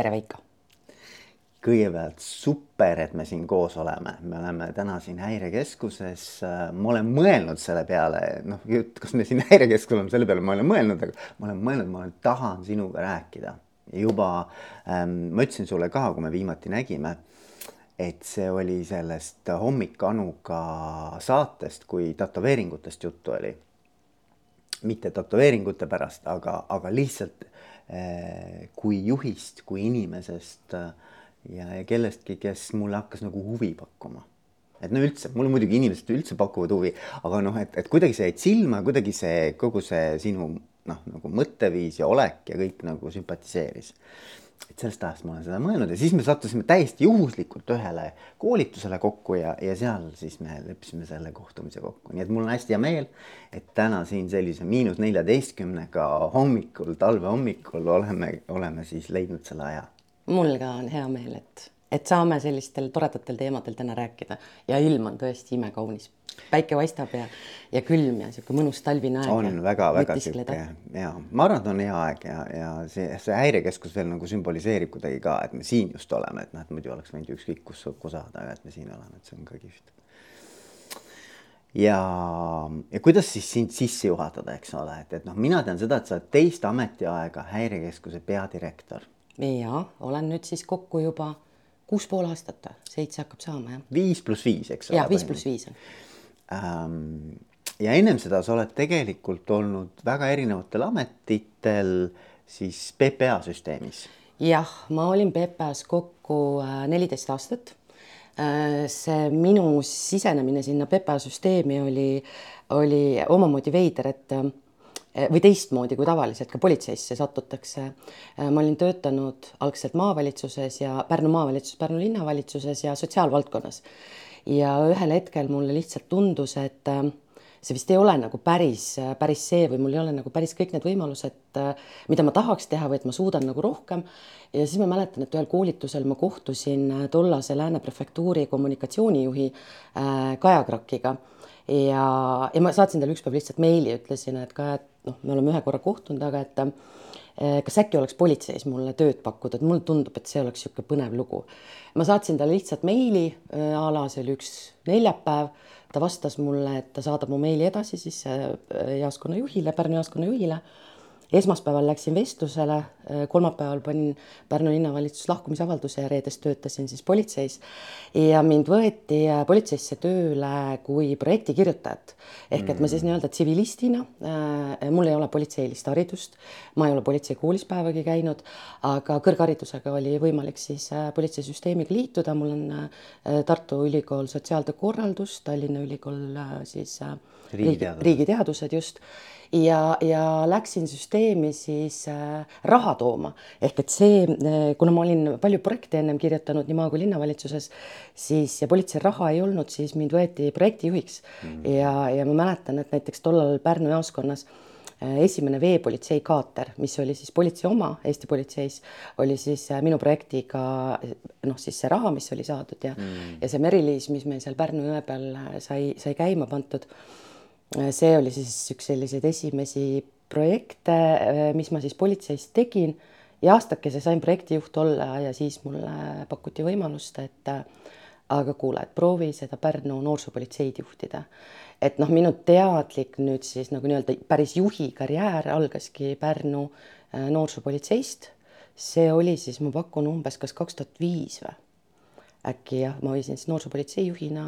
tere, Veiko! kõigepealt super, et me siin koos oleme, me oleme täna siin häirekeskuses. ma olen mõelnud selle peale, noh, kas me siin häirekeskuses oleme, selle peale ma olen mõelnud, aga ma olen mõelnud, ma olen, tahan sinuga rääkida. juba ähm, ma ütlesin sulle ka, kui me viimati nägime, et see oli sellest Hommikanuga saatest, kui tätoveeringutest juttu oli. mitte tätoveeringute pärast, aga, aga lihtsalt kui juhist, kui inimesest äh, ja, ja kellestki, kes mulle hakkas nagu huvi pakkuma. et no üldse, mulle muidugi inimesed üldse pakuvad huvi, aga noh, et, et kuidagi sa jäid silma, kuidagi see kogu see sinu noh, nagu mõtteviis ja olek ja kõik nagu sümpatiseeris. Et sellest ajast ma olen seda mõelnud ja siis me sattusime täiesti juhuslikult ühele koolitusele kokku ja, ja seal siis me leppisime selle kohtumise kokku, nii et mul on hästi hea meel, et täna siin sellise miinus neljateistkümnega hommikul, talve hommikul oleme, oleme siis leidnud selle aja. Mul ka on hea meel, et, et saame sellistel toredatel teemadel täna rääkida. Ja ilm on tõesti imekaunis. päike paistab ja, ja külm ja sihuke mõnus talvine aeg. on väga-väga sihuke ja ma arvan, et on hea aeg ja, ja see, see häirekeskus veel nagu sümboliseerib kuidagi ka, et me siin just oleme, et noh, et muidu oleks võinud ükskõik kus kusada, aga et me siin oleme, et see on ka kihvt. Ja, ja kuidas siis sind sisse juhatada, eks ole, et, et noh, mina tean seda, et sa oled teist ametiaega häirekeskuse peadirektor. Ja olen nüüd siis kokku juba kuus pool aastat, seitse hakkab saama jah. viis pluss viis, eks ole. ja viis pluss viis on ähm,. ja ennem seda sa oled tegelikult olnud väga erinevatel ametitel siis PPA süsteemis. jah, ma olin PPA-s kokku äh, neliteist aastat. Äh, see minu sisenemine sinna PPA süsteemi oli, oli omamoodi veider, et äh, või teistmoodi kui tavaliselt ka politseisse satutakse. Eh, ma olin töötanud algselt maavalitsuses ja Pärnu maavalitsuses, Pärnu linnavalitsuses ja sotsiaalvaldkonnas. ja ühel hetkel mulle lihtsalt tundus, et eh, see vist ei ole nagu päris, päris see või mul ei ole nagu päris kõik need võimalused, mida ma tahaks teha või et ma suudan nagu rohkem. ja siis ma mäletan, et ühel koolitusel ma kohtusin tollase Lääne prefektuuri kommunikatsioonijuhi Kaja Krakiga ja, ja ma saatsin talle ükspäev lihtsalt meili, ütlesin, et ka, et noh, me oleme ühe korra kohtunud, aga et eh, kas äkki oleks politseis mulle tööd pakkuda, et mulle tundub, et see oleks niisugune põnev lugu. ma saatsin talle lihtsalt meili eh, a la see oli üks neljapäev, ta vastas mulle, et ta saadab mu meili edasi siis eh, jaoskonna juhile, Pärnu jaoskonna juhile esmaspäeval läksin vestlusele, äh, kolmapäeval panin Pärnu linnavalitsus lahkumisavalduse ja reedest töötasin siis politseis. Ja mind võeti äh, politseisse tööle kui projektikirjutajat. Ehk et ma siis mm. nii-öelda tsivilistina äh,, mul ei ole politseilist haridust, ma ei ole politseikoolis päevagi käinud, aga kõrgharidusega oli võimalik siis politseisüsteemiga liituda, mul on Tartu Ülikool sotsiaaltöö korraldus, Tallinna Ülikool siis riigiteadused, riigiteadused just. Ja, ja läksin süsteemi siis äh, raha tooma. Ehk et see, äh, kuna ma olin palju projekte ennem kirjutanud nii maa kui linnavalitsuses, siis ja politseil raha ei olnud, siis mind võeti projektijuhiks. Mm ja, ja ma mäletan, et näiteks tollal Pärnu jaoskonnas äh, esimene veepolitsei kaater, mis oli siis politsei oma Eesti politseis, oli siis minu projektiga noh, siis see raha, mis oli saadud ja mm. ja see Meriliis, mis meil seal Pärnu jõe peal sai, sai käima pandud see oli siis üks selliseid esimesi projekte, mis ma siis politseis tegin ja aastakese sain projektijuht olla ja siis mulle pakuti võimalust, et aga kuule, et proovi seda Pärnu noorsoopolitseid juhtida. et noh, minu teadlik nüüd siis nagu nii-öelda päris juhi karjäär algaski Pärnu äh, noorsoopolitseist. see oli siis, ma pakun umbes kas kaks tuhat viis või äkki jah, ma võisin siis noorsoopolitsei juhina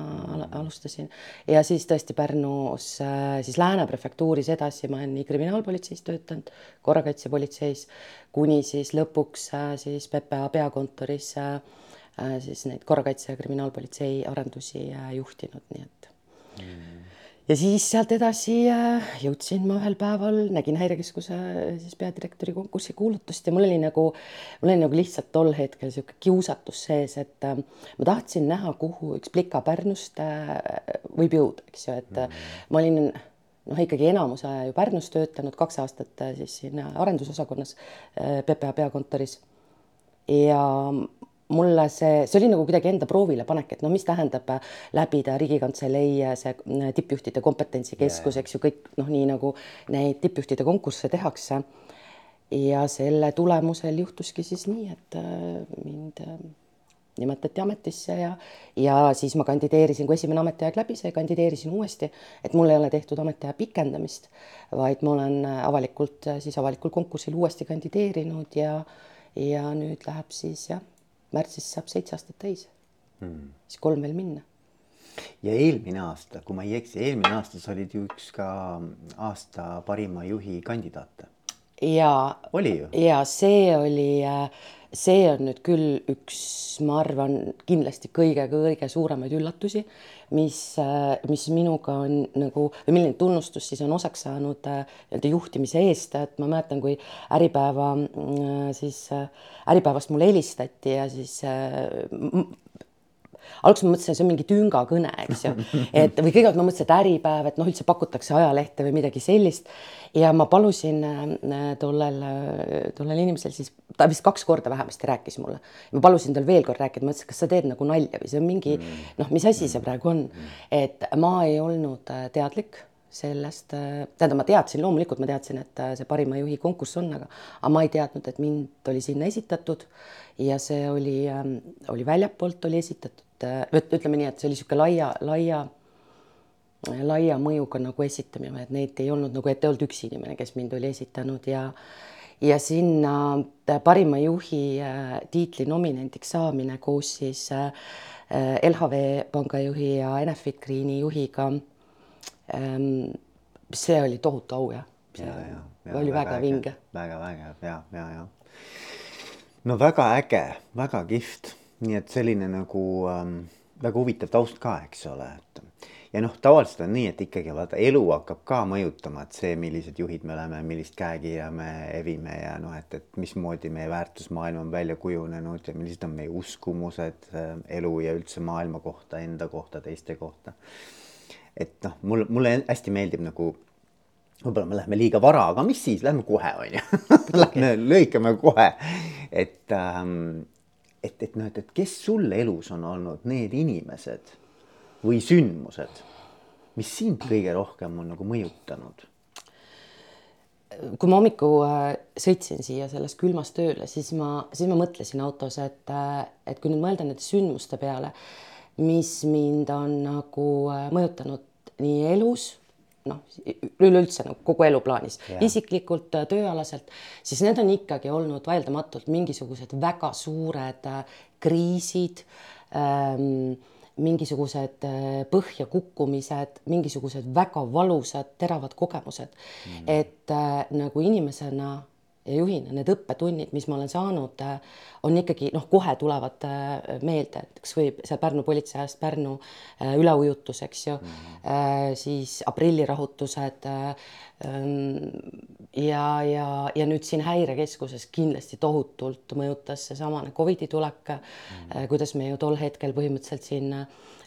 alustasin. Ja siis tõesti Pärnus äh, siis Lääne prefektuuris edasi, ma olen nii kriminaalpolitseis töötanud, korrakaitsepolitseis kuni siis lõpuks äh, siis PPA peakontoris äh, siis neid korrakaitse ja kriminaalpolitsei arendusi juhtinud, nii et. Mm ja siis sealt edasi äh, jõudsin ma ühel päeval, nägin Häirekeskuse äh, siis peadirektori konkursi kuulutust ja mul oli nagu, mul oli nagu lihtsalt tol hetkel niisugune kiusatus sees, et äh, ma tahtsin näha, kuhu üks plika Pärnust võib jõuda, eks ju, et mm. ma olin noh, ikkagi enamuse aja ju Pärnus töötanud, kaks aastat siis siin arendusosakonnas PPA peakontoris ja mulle see, see oli nagu kuidagi enda proovile panek, et no mis tähendab äh, läbida Riigikantselei äh, see äh, tippjuhtide kompetentsikeskus eks ju, kõik noh, nii nagu neid tippjuhtide konkursse tehakse. ja selle tulemusel juhtuski siis nii, et mind nimetati ametisse ja, ja siis ma kandideerisin, kui esimene ametiaeg läbi sai, kandideerisin uuesti, et mul ei ole tehtud ametiaja pikendamist, vaid ma olen avalikult siis avalikul konkursil uuesti kandideerinud ja, ja nüüd läheb siis jah, märtsis saab seitse aastat täis hmm.. siis kolm veel minna ja eelmine aasta, kui ma ei eksi, eelmine aasta sa olid ju üks ka aasta parima juhi kandidaate. ja. oli ju? ja see oli, see on nüüd küll üks, ma arvan, kindlasti kõige-kõige suuremaid üllatusi, mis, mis minuga on nagu või milline tunnustus siis on osaks saanud nii-öelda juhtimise eest, et ma mäletan, kui Äripäeva siis Äripäevast mulle helistati ja siis alguses ma mõtlesin, see on mingi tüngakõne, eks ju, et või kõigepealt ma mõtlesin, et Äripäev, et noh, üldse pakutakse ajalehte või midagi sellist. ja ma palusin äh, tollel, äh, tollel inimesel siis, ta vist kaks korda vähemasti rääkis mulle. ma palusin tal veel kord rääkida, ma ütlesin, kas sa teed nagu nalja või see on mingi mm. noh, mis asi see praegu on, et ma ei olnud äh, teadlik sellest, tähendab, ma teadsin, loomulikult ma teadsin, et see parima juhi konkurss on, aga, aga ma ei teadnud, et mind oli sinna esitatud ja see oli, oli väljapoolt oli esitatud et ütleme nii, et see oli niisugune laia, laia, laia mõjuga nagu esitamine, et neid ei olnud nagu, et ei olnud üks inimene, kes mind oli esitanud ja ja sinna parima juhi äh, tiitli nominendiks saamine koos siis äh, LHV panga juhi ja Enefit Greeni juhiga. Ähm, see oli tohutu au jah. ja, ja, ja oli väga, väga vinge. väga vägev ja, ja, ja. no väga äge, väga kihvt nii et selline nagu ähm, väga huvitav taust ka, eks ole, et ja noh, tavaliselt on nii, et ikkagi vaata elu hakkab ka mõjutama, et see, millised juhid me oleme, millist käekirja me evime ja noh, et, et mismoodi meie väärtusmaailm on välja kujunenud ja millised on meie uskumused äh, elu ja üldse maailma kohta, enda kohta, teiste kohta. Et noh, mul, mulle hästi meeldib nagu võib-olla me läheme liiga vara, aga mis siis, lähme kohe, on ju. Lähme lõikame kohe, et ähm, et, et noh, et, et kes sul elus on olnud need inimesed või sündmused, mis sind kõige rohkem on nagu mõjutanud? kui ma hommiku äh, sõitsin siia sellest külmast tööle, siis ma, siis ma mõtlesin autos, et, äh, et kui nüüd mõelda nende sündmuste peale, mis mind on nagu äh, mõjutanud nii elus noh, üleüldse nagu kogu elu plaanis yeah., isiklikult, äh, tööalaselt, siis need on ikkagi olnud vaieldamatult mingisugused väga suured äh, kriisid ähm,, mingisugused põhja kukkumised, mingisugused väga valusad, teravad kogemused. Mm.. et äh, nagu inimesena ja juhina need õppetunnid, mis ma olen saanud, äh, on ikkagi noh, kohe tulevad äh, meelde, kas või seal Pärnu politsei ajast Pärnu äh, üleujutus, eks ju mm, -hmm. siis aprillirahutused ähm, ja, ja, ja nüüd siin häirekeskuses kindlasti tohutult mõjutas seesamane Covidi tulek mm, -hmm. kuidas me ju tol hetkel põhimõtteliselt siin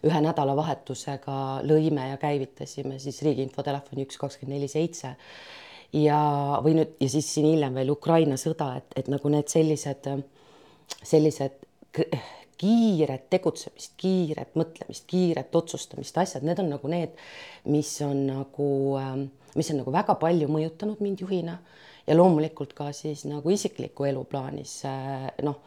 ühe nädalavahetusega lõime ja käivitasime siis riigi infotelefoni üks kakskümmend neli seitse ja, või nüüd ja siis siin hiljem veel Ukraina sõda, et, et nagu need sellised, sellised kiiret tegutsemist, kiiret mõtlemist, kiiret otsustamist, asjad, need on nagu need, mis on nagu, mis on nagu väga palju mõjutanud mind juhina. Ja loomulikult ka siis nagu isikliku elu plaanis noh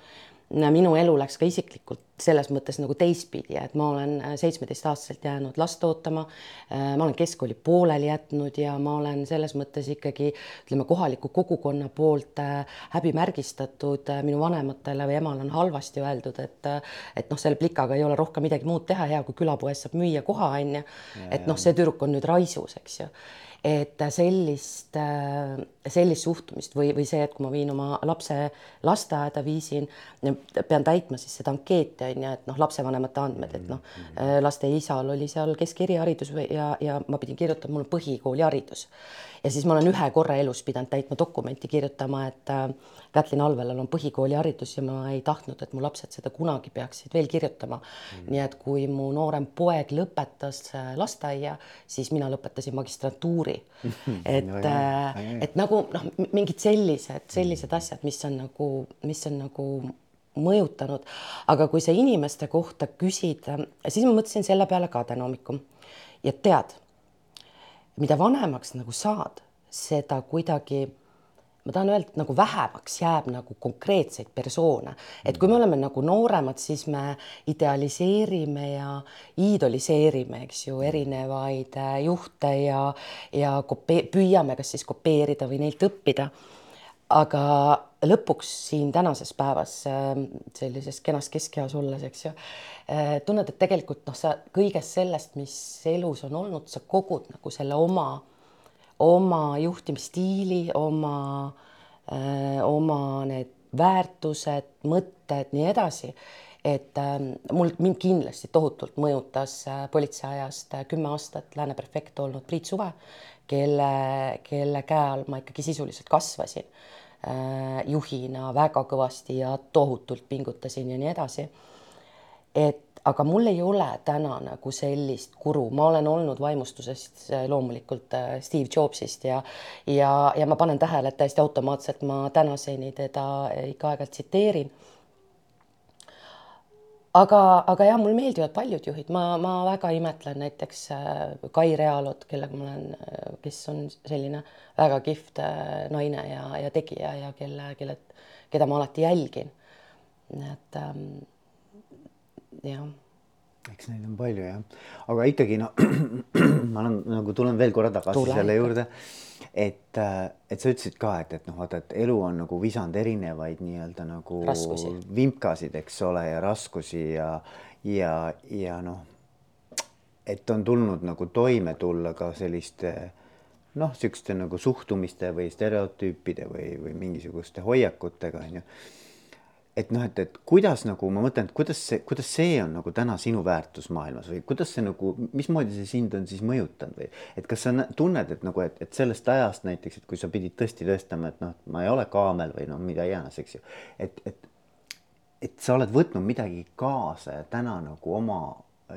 minu elu läks ka isiklikult selles mõttes nagu teistpidi, et ma olen äh, seitsmeteistaastaselt jäänud last ootama. Äh, ma olen keskkooli pooleli jätnud ja ma olen selles mõttes ikkagi ütleme, kohaliku kogukonna poolt äh, häbimärgistatud. minu vanematele või emale on halvasti öeldud, et, et noh, selle plikaga ei ole rohkem midagi muud teha, hea kui külapoes saab müüa koha on ju. et noh, see tüdruk on nüüd raisus, eks ju et sellist, sellist suhtumist või, või see, et kui ma viin oma lapse lasteaeda, viisin, pean täitma siis seda ankeeti on ju, et noh, lapsevanemate andmed, et noh, laste isal oli seal keskeriharidus ja, ja ma pidin kirjutama, mul on põhikooliharidus. Ja siis ma olen ühe korra elus pidanud täitma dokumenti, kirjutama, et äh, Kätlin Alvelal on põhikooliharidus ja ma ei tahtnud, et mu lapsed seda kunagi peaksid veel kirjutama. Mm.. nii et kui mu noorem poeg lõpetas äh, lasteaia, siis mina lõpetasin magistrantuuri. et no,, äh, et nagu noh, mingid sellised, sellised mm. asjad, mis on nagu, mis on nagu mõjutanud, aga kui sa inimeste kohta küsid, siis ma mõtlesin selle peale ka täna hommikul ja tead mida vanemaks nagu saad, seda kuidagi ma tahan öelda, et nagu vähemaks jääb nagu konkreetseid persoone, et kui me oleme nagu nooremad, siis me idealiseerime ja iidoliseerime, eks ju, erinevaid äh, juhte ja, ja kopee-, püüame kas siis kopeerida või neilt õppida. aga lõpuks siin tänases päevas äh, sellises kenas keskeas olles, eks ju, äh, tunned, et tegelikult noh, sa kõigest sellest, mis elus on olnud, sa kogud nagu selle oma oma juhtimisstiili, oma, oma need väärtused, mõtted, nii edasi. et äh, mul, mind kindlasti tohutult mõjutas äh, politseiajast äh, kümme aastat lääne prefekt olnud Priit Suve, kelle, kelle käe all ma ikkagi sisuliselt kasvasin äh, juhina väga kõvasti ja tohutult pingutasin ja nii edasi. et aga mul ei ole täna nagu sellist kuru, ma olen olnud vaimustusest äh, loomulikult äh, Steve Jobsist ja ja, ja ma panen tähele, et täiesti automaatselt ma tänaseni teda ikka aeg-ajalt tsiteerin. Aga, aga jah, mulle meeldivad paljud juhid, ma, ma väga imetlen näiteks äh, Kai Realot, kellega ma olen, kes on selline väga kihvt naine ja, ja tegija ja kelle, kelle, keda ma alati jälgin. et ähm, jah. eks neid on palju jah, aga ikkagi no ma olen nagu tulen veel korra tagasi Tule. selle juurde, et, äh, et sa ütlesid ka, et, et noh, vaata, et elu on nagu visanud erinevaid nii-öelda nagu raskusi. vimkasid, eks ole, ja raskusi ja, ja, ja noh, et on tulnud nagu toime tulla ka selliste noh, niisuguste nagu suhtumiste või stereotüüpide või, või mingisuguste hoiakutega onju et noh, et, et kuidas nagu ma mõtlen, et kuidas see, kuidas see on nagu täna sinu väärtusmaailmas või kuidas see nagu, mismoodi see sind on siis mõjutanud või et kas sa tunned, et nagu, et, et sellest ajast näiteks, et kui sa pidid tõesti tõestama, et noh, ma ei ole kaamel või noh, mida iganes, eks ju, et, et, et sa oled võtnud midagi kaasa ja täna nagu oma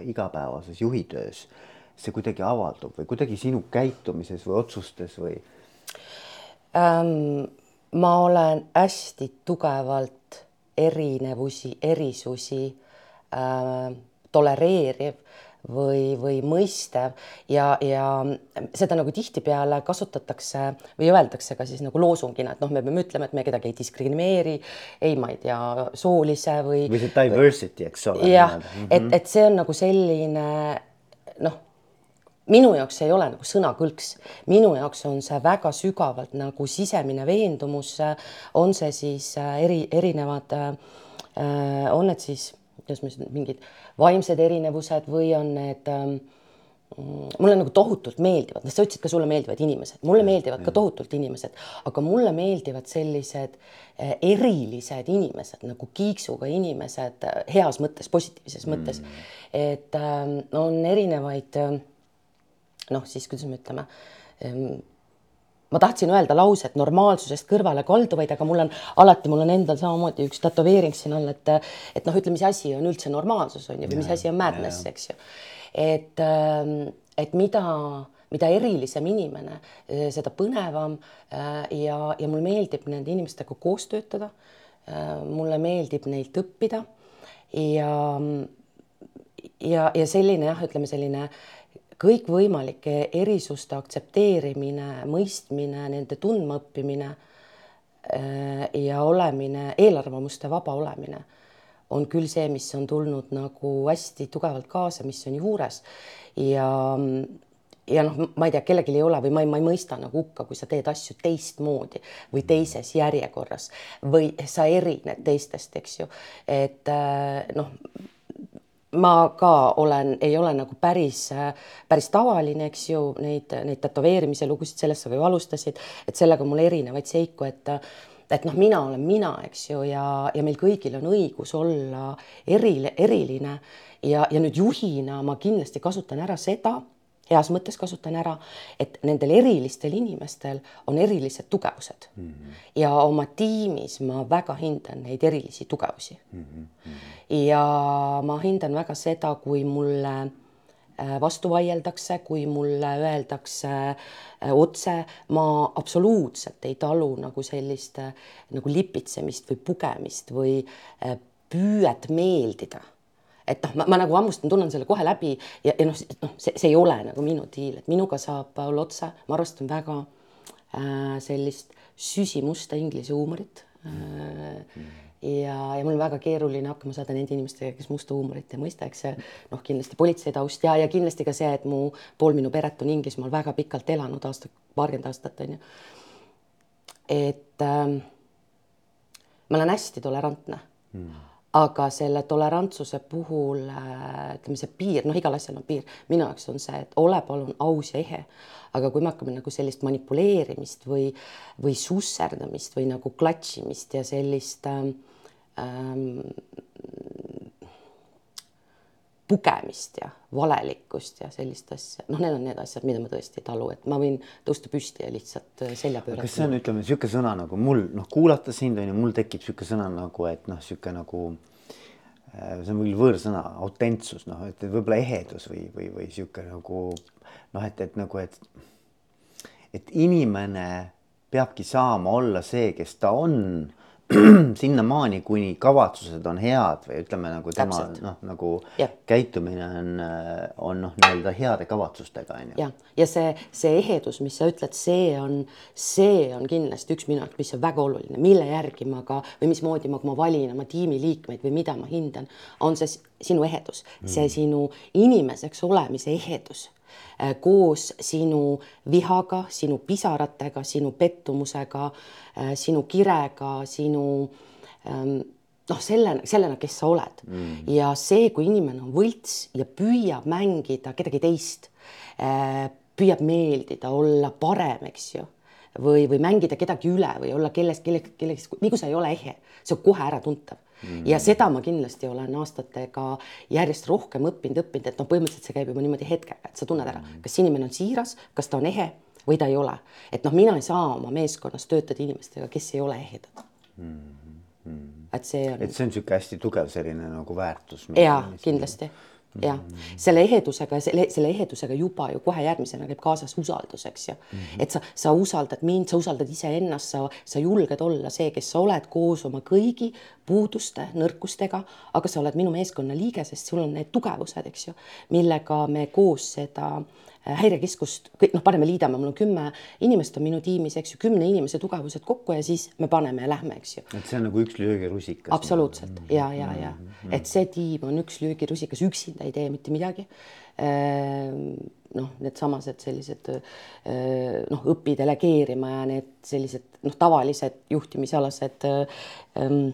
igapäevases juhitöös see kuidagi avaldub või kuidagi sinu käitumises või otsustes või ähm,? ma olen hästi tugevalt erinevusi, erisusi äh, tolereeriv või, või mõistev ja, ja seda nagu tihtipeale kasutatakse või öeldakse ka siis nagu loosungina, et noh, me peame ütlema, et me kedagi ei diskrimineeri, ei, ma ei tea, soolise või. või see diversity, eks ole. jah et, et see on nagu selline noh minu jaoks see ei ole nagu sõnakõlks, minu jaoks on see väga sügavalt nagu sisemine veendumus, on see siis äh, eri, erinevad, äh, on need siis, kuidas ma ütlen, mingid vaimsed erinevused või on need ähm, mulle nagu tohutult meeldivad, sa ütlesid ka sulle meeldivad inimesed, mulle meeldivad ka tohutult inimesed, aga mulle meeldivad sellised äh, erilised inimesed nagu kiiksuga inimesed heas mõttes, positiivses mõttes. Mm.. et ähm, on erinevaid noh, siis kuidas me ütleme ehm, ma tahtsin öelda lause, et normaalsusest kõrvale kalduvaid, aga mul on alati, mul on endal samamoodi üks tätoveering siin all, et et noh, ütle, mis asi on üldse normaalsus on ju, või mis asi on madness, eks ju. et, ehm, et mida, mida erilisem inimene, eh, seda põnevam eh, ja, ja mulle meeldib nende inimestega koos töötada. Eh, mulle meeldib neilt õppida ja, ja, ja selline jah, ütleme selline kõikvõimalike erisuste aktsepteerimine, mõistmine, nende tundmaõppimine äh, ja olemine, eelarvamuste vaba olemine on küll see, mis on tulnud nagu hästi tugevalt kaasa, mis on juures ja ja noh, ma ei tea, kellelgi ei ole või ma ei, ma ei mõista nagu hukka, kui sa teed asju teistmoodi või teises järjekorras või sa erined teistest, eks ju. et äh, noh ma ka olen, ei ole nagu päris, päris tavaline, eks ju, neid, neid tätoveerimise lugusid, sellest sa ju alustasid, et sellega mul erinevaid seiku, et et noh, mina olen mina, eks ju, ja, ja meil kõigil on õigus olla eri, eriline. Ja, ja nüüd juhina ma kindlasti kasutan ära seda heas mõttes kasutan ära, et nendel erilistel inimestel on erilised tugevused mm. -hmm. ja oma tiimis ma väga hindan neid erilisi tugevusi mm. -hmm. ja ma hindan väga seda, kui mulle äh, vastu vaieldakse, kui mulle öeldakse äh, otse, ma absoluutselt ei talu nagu sellist äh, nagu lipitsemist või pugemist või püüet meeldida et noh, ma nagu hammustan, tunnen selle kohe läbi ja, ja noh, noh, see, see ei ole nagu minu diil, et minuga saab olla otse, ma arvestan väga äh, sellist süsimusta inglise huumorit äh, ja, ja mul on väga keeruline hakkama saada nende inimestega, kes musta huumorit ei mõista, eks see noh, kindlasti politsei taust ja, ja kindlasti ka see, et mu pool minu peret on Inglismaal väga pikalt elanud, aasta, paarkümmend aastat on ju. et ähm, ma olen hästi tolerantne mm. Aga selle tolerantsuse puhul äh, ütleme, see piir, noh, igal asjal on piir, minu jaoks on see, et ole palun aus ja ehe. aga kui me hakkame nagu sellist manipuleerimist või, või susserdamist või nagu klatšimist ja sellist ähm, ähm, pugemist ja valelikkust ja sellist asja, noh, need on need asjad, mida ma tõesti ei talu, et ma võin tõusta püsti ja lihtsalt äh, selja pöörata. kas see on, ütleme niisugune sõna nagu mul noh, kuulata sind on ju, mul tekib niisugune sõna nagu, et noh, niisugune nagu äh, see on küll võõrsõna, autentsus, noh, et võib-olla ehedus või, või, või niisugune nagu noh, et, et nagu, et et inimene peabki saama olla see, kes ta on sinnamaani, kuni kavatsused on head või ütleme nagu tema noh, nagu ja. käitumine on, on noh, nii-öelda heade kavatsustega on ju. ja, ja see, see ehedus, mis sa ütled, see on, see on kindlasti üks minu jaoks, mis on väga oluline, mille järgi ma ka või mismoodi ma, kui ma valin oma tiimiliikmeid või mida ma hindan, on see sinu ehedus mm., see sinu inimeseks olemise ehedus Äh, koos sinu vihaga, sinu pisaratega, sinu pettumusega, äh, sinu kirega, sinu ähm, noh, sellena, sellena, kes sa oled mm. ja see, kui inimene on võlts ja püüab mängida kedagi teist, äh, püüab meeldida, olla parem, eks ju, või, või mängida kedagi üle või olla kellest, kellegi, kellegi, nii kui sa ei ole ehe, see on kohe äratuntav Mm. ja seda ma kindlasti olen aastatega järjest rohkem õppinud, õppinud, et noh, põhimõtteliselt see käib juba niimoodi hetkega, et sa tunned ära, kas inimene on siiras, kas ta on ehe või ta ei ole. et noh, mina ei saa oma meeskonnas töötada inimestega, kes ei ole ehedad mm. -hmm. et see on. et see on niisugune hästi tugev selline nagu väärtus. jaa, kindlasti jah, selle ehedusega, selle, selle ehedusega juba ju kohe järgmisena käib kaasas usaldus, eks ju mm. -hmm. et sa, sa usaldad mind, sa usaldad iseennast, sa, sa julged olla see, kes sa oled koos oma kõigi puuduste, nõrkustega, aga sa oled minu meeskonna liige, sest sul on need tugevused, eks ju, millega me koos seda äh, Äh, häirekeskust, kõik noh, paneme, liidame, mul on kümme inimest on minu tiimis, eks ju, kümne inimese tugevused kokku ja siis me paneme ja lähme, eks ju. et see on nagu üks löögirusikas. absoluutselt mm -hmm. ja, ja, ja mm -hmm. et see tiim on üks löögirusikas, üksinda ei tee mitte midagi. Ehm, noh, needsamased sellised äh, noh, õpi delegeerima ja need sellised noh, tavalised juhtimisalased ähm,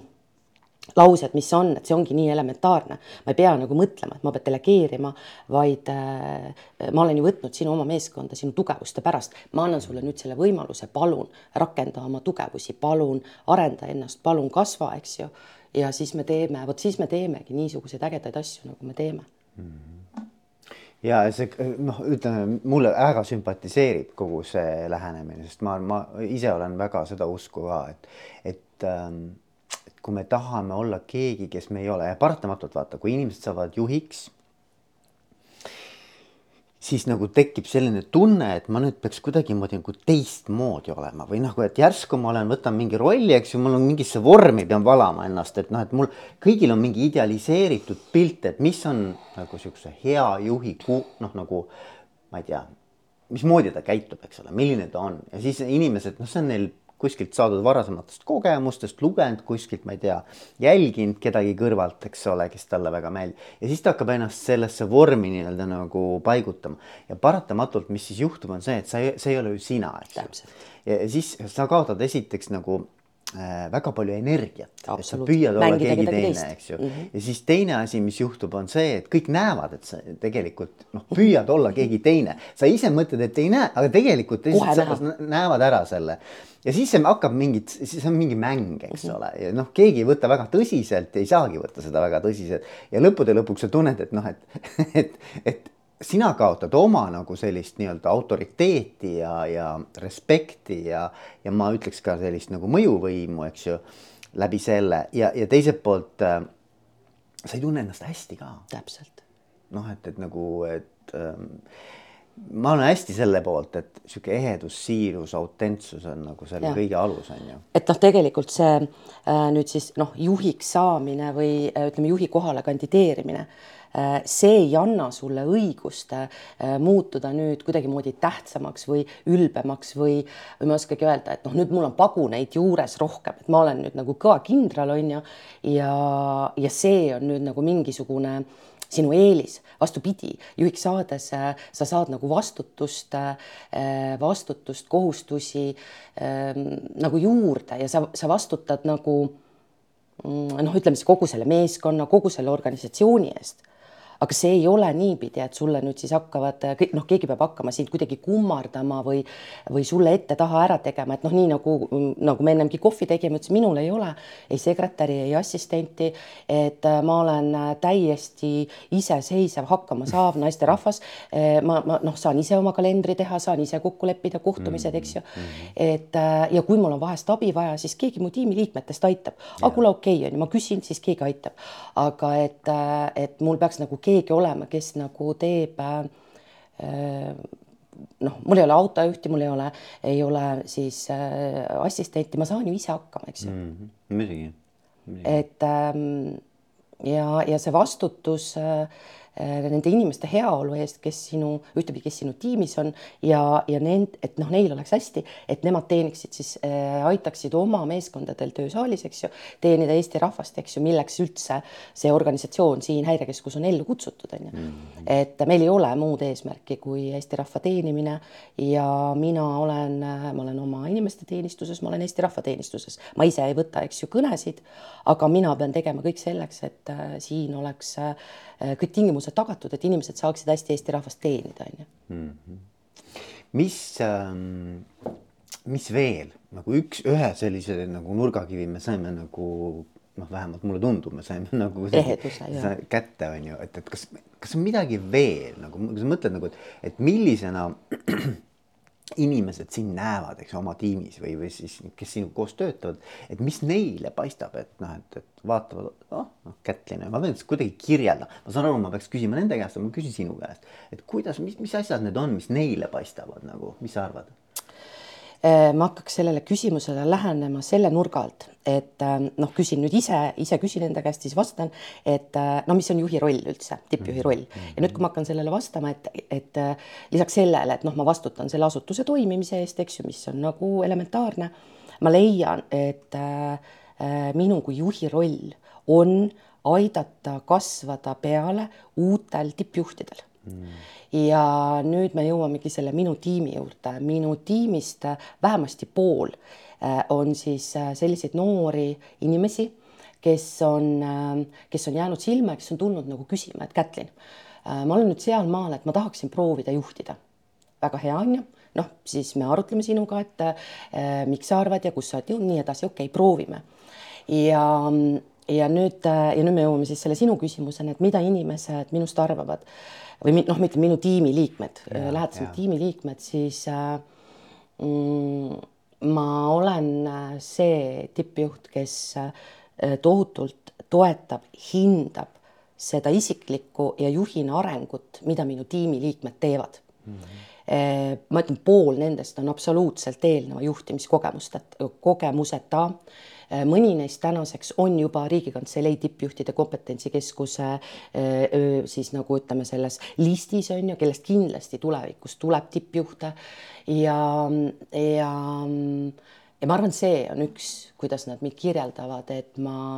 laused, mis on, et see ongi nii elementaarne, ma ei pea nagu mõtlema, et ma pean delegeerima, vaid äh, ma olen ju võtnud sinu oma meeskonda sinu tugevuste pärast, ma annan sulle nüüd selle võimaluse, palun rakenda oma tugevusi, palun arenda ennast, palun kasva, eks ju. ja siis me teeme, vot siis me teemegi niisuguseid ägedaid asju, nagu me teeme mm. -hmm ja see noh, ütleme mulle väga sümpatiseerib kogu see lähenemine, sest ma, ma ise olen väga seda usku ka, et, et ähm, kui me tahame olla keegi, kes me ei ole ja paratamatult vaata, kui inimesed saavad juhiks, siis nagu tekib selline tunne, et ma nüüd peaks kuidagimoodi nagu teistmoodi olema või nagu, et järsku ma olen, võtan mingi rolli, eks ju, mul on mingisse vormi pean valama ennast, et noh, et mul kõigil on mingi idealiseeritud pilt, et mis on nagu siukse hea juhi noh, nagu ma ei tea, mismoodi ta käitub, eks ole, milline ta on. Ja siis inimesed, noh, see on neil kuskilt saadud varasematest kogemustest, lugenud kuskilt, ma ei tea, jälginud kedagi kõrvalt, eks ole, kes talle väga meeldib. ja siis ta hakkab ennast sellesse vormi nii-öelda nagu paigutama ja paratamatult, mis siis juhtub, on see, et sa, see ei ole ju sina, eks ju. ja siis sa kaotad esiteks nagu väga palju energiat, et sa püüad olla keegi teine, eks ju mm. -hmm. ja siis teine asi, mis juhtub, on see, et kõik näevad, et sa tegelikult noh, püüad olla keegi teine, sa ise mõtled, et ei näe, aga tegelikult teised näevad ära selle. ja siis see hakkab mingit, siis on mingi mäng, eks mm -hmm. ole, ja noh, keegi ei võta väga tõsiselt, ei saagi võtta seda väga tõsiselt ja lõppude lõpuks sa tunned, et noh, et, et, et sina kaotad oma nagu sellist nii-öelda autoriteeti ja, ja respekti ja, ja ma ütleks ka sellist nagu mõjuvõimu, eks ju, läbi selle ja, ja teiselt poolt äh, sa ei tunne ennast hästi ka. täpselt. noh, et, et nagu, et ähm, ma olen hästi selle poolt, et sihuke ehedus, siirus, autentsus on nagu selle ja. kõige alus on ju. et noh, tegelikult see äh, nüüd siis noh, juhiks saamine või äh, ütleme, juhi kohale kandideerimine see ei anna sulle õigust äh, muutuda nüüd kuidagimoodi tähtsamaks või ülbemaks või, või ma ei oskagi öelda, et noh, nüüd mul on paguneid juures rohkem, et ma olen nüüd nagu kõva kindral on ju ja, ja see on nüüd nagu mingisugune äh, sinu eelis, vastupidi, juhiks saades äh, sa saad nagu vastutust, äh, vastutust, kohustusi ähm, nagu juurde ja sa, sa vastutad nagu mm, noh, ütleme siis kogu selle meeskonna, kogu selle organisatsiooni eest aga see ei ole niipidi, et sulle nüüd siis hakkavad kõik noh, keegi peab hakkama sind kuidagi kummardama või, või sulle ette-taha ära tegema, et noh, nii nagu, nagu me ennemgi kohvi tegime, ütles minul ei ole ei sekretäri, ei assistenti, et äh, ma olen äh, täiesti iseseisev, hakkama saav naisterahvas. Ma, ma noh, saan ise oma kalendri teha, saan ise kokku leppida kohtumised, eks ju. Mm-hmm. et ja kui mul on vahest abi vaja, siis keegi mu tiimiliikmetest aitab. aga kuule, okei okay, on ju, ma küsin, siis keegi aitab. aga et, et mul peaks nagu keegi olema, kes nagu teeb äh, noh, mul ei ole autojuhti, mul ei ole, ei ole siis äh, assistenti, ma saan ju ise hakkama, eks ju mm -hmm.. muidugi. et ähm, ja, ja see vastutus äh, Äh, nende inimeste heaolu eest, kes sinu, ühtepidi, kes sinu tiimis on ja, ja nend-, et noh, neil oleks hästi, et nemad teeniksid siis äh,, aitaksid oma meeskondadel töösaalis, eks ju, teenida Eesti rahvast, eks ju, milleks üldse see organisatsioon siin Häirekeskus on ellu kutsutud, on ju. Mhm. et meil ei ole muud eesmärki kui Eesti rahva teenimine ja mina olen, ma olen oma inimeste teenistuses, ma olen Eesti rahva teenistuses, ma ise ei võta, eks ju, kõnesid, aga mina pean tegema kõik selleks, et äh, siin oleks äh, kõik tingimused tagatud, et inimesed saaksid hästi Eesti rahvast teenida, on ju. Mhm. mis ähm,, mis veel nagu üks, ühe sellise nagu nurgakivi me saime nagu noh, vähemalt mulle tundub, me saime nagu eheduse kätte, on ju, et, et kas, kas on midagi veel nagu, kui sa mõtled nagu, et, et millisena inimesed sind näevad, eks oma tiimis või, või siis, kes sinuga koos töötavad, et mis neile paistab, et noh, et, et vaatavad, oh, noh, Kätlin, ma pean kuidagi kirjeldama, ma saan aru, ma peaks küsima nende käest, aga ma küsin sinu käest, et kuidas, mis, mis asjad need on, mis neile paistavad nagu, mis sa arvad? Äh, ma hakkaks sellele küsimusele lähenema selle nurga alt, et äh, noh, küsin nüüd ise, ise küsin enda käest, siis vastan, et äh, no mis on juhi roll üldse, tippjuhi roll? Ja nüüd, kui ma hakkan sellele vastama, et, et lisaks sellele, et noh, ma vastutan selle asutuse toimimise eest, eks ju, mis on nagu elementaarne, ma leian, et äh, minu kui juhi roll on aidata kasvada peale uutel tippjuhtidel mm ja nüüd me jõuamegi selle minu tiimi juurde, minu tiimist vähemasti pool äh, on siis äh, selliseid noori inimesi, kes on, äh, kes on jäänud silma, kes on tulnud nagu küsima, et Kätlin, ma olen nüüd sealmaal, et ma tahaksin proovida juhtida. väga hea on ju, noh, siis me arutleme sinuga, et äh, miks sa arvad ja kus sa oled jõudnud, nii edasi, okei okay,, proovime. ja ja nüüd, ja nüüd me jõuame siis selle sinu küsimuseni, et mida inimesed minust arvavad või noh, ütlen minu tiimiliikmed, lähedased tiimiliikmed, siis äh, mm, ma olen äh, see tippjuht, kes äh, tohutult toetab, hindab seda isiklikku ja juhina arengut, mida minu tiimiliikmed teevad. Mm. -hmm ma ütlen, pool nendest on absoluutselt eelneva juhtimiskogemusteta, kogemuseta Äh, mõni neist tänaseks on juba Riigikantselei tippjuhtide kompetentsikeskuse äh, siis nagu ütleme, selles listis on ju, kellest kindlasti tulevikus tuleb tippjuhte ja, ja, ja ma arvan, see on üks, kuidas nad mind kirjeldavad, et ma,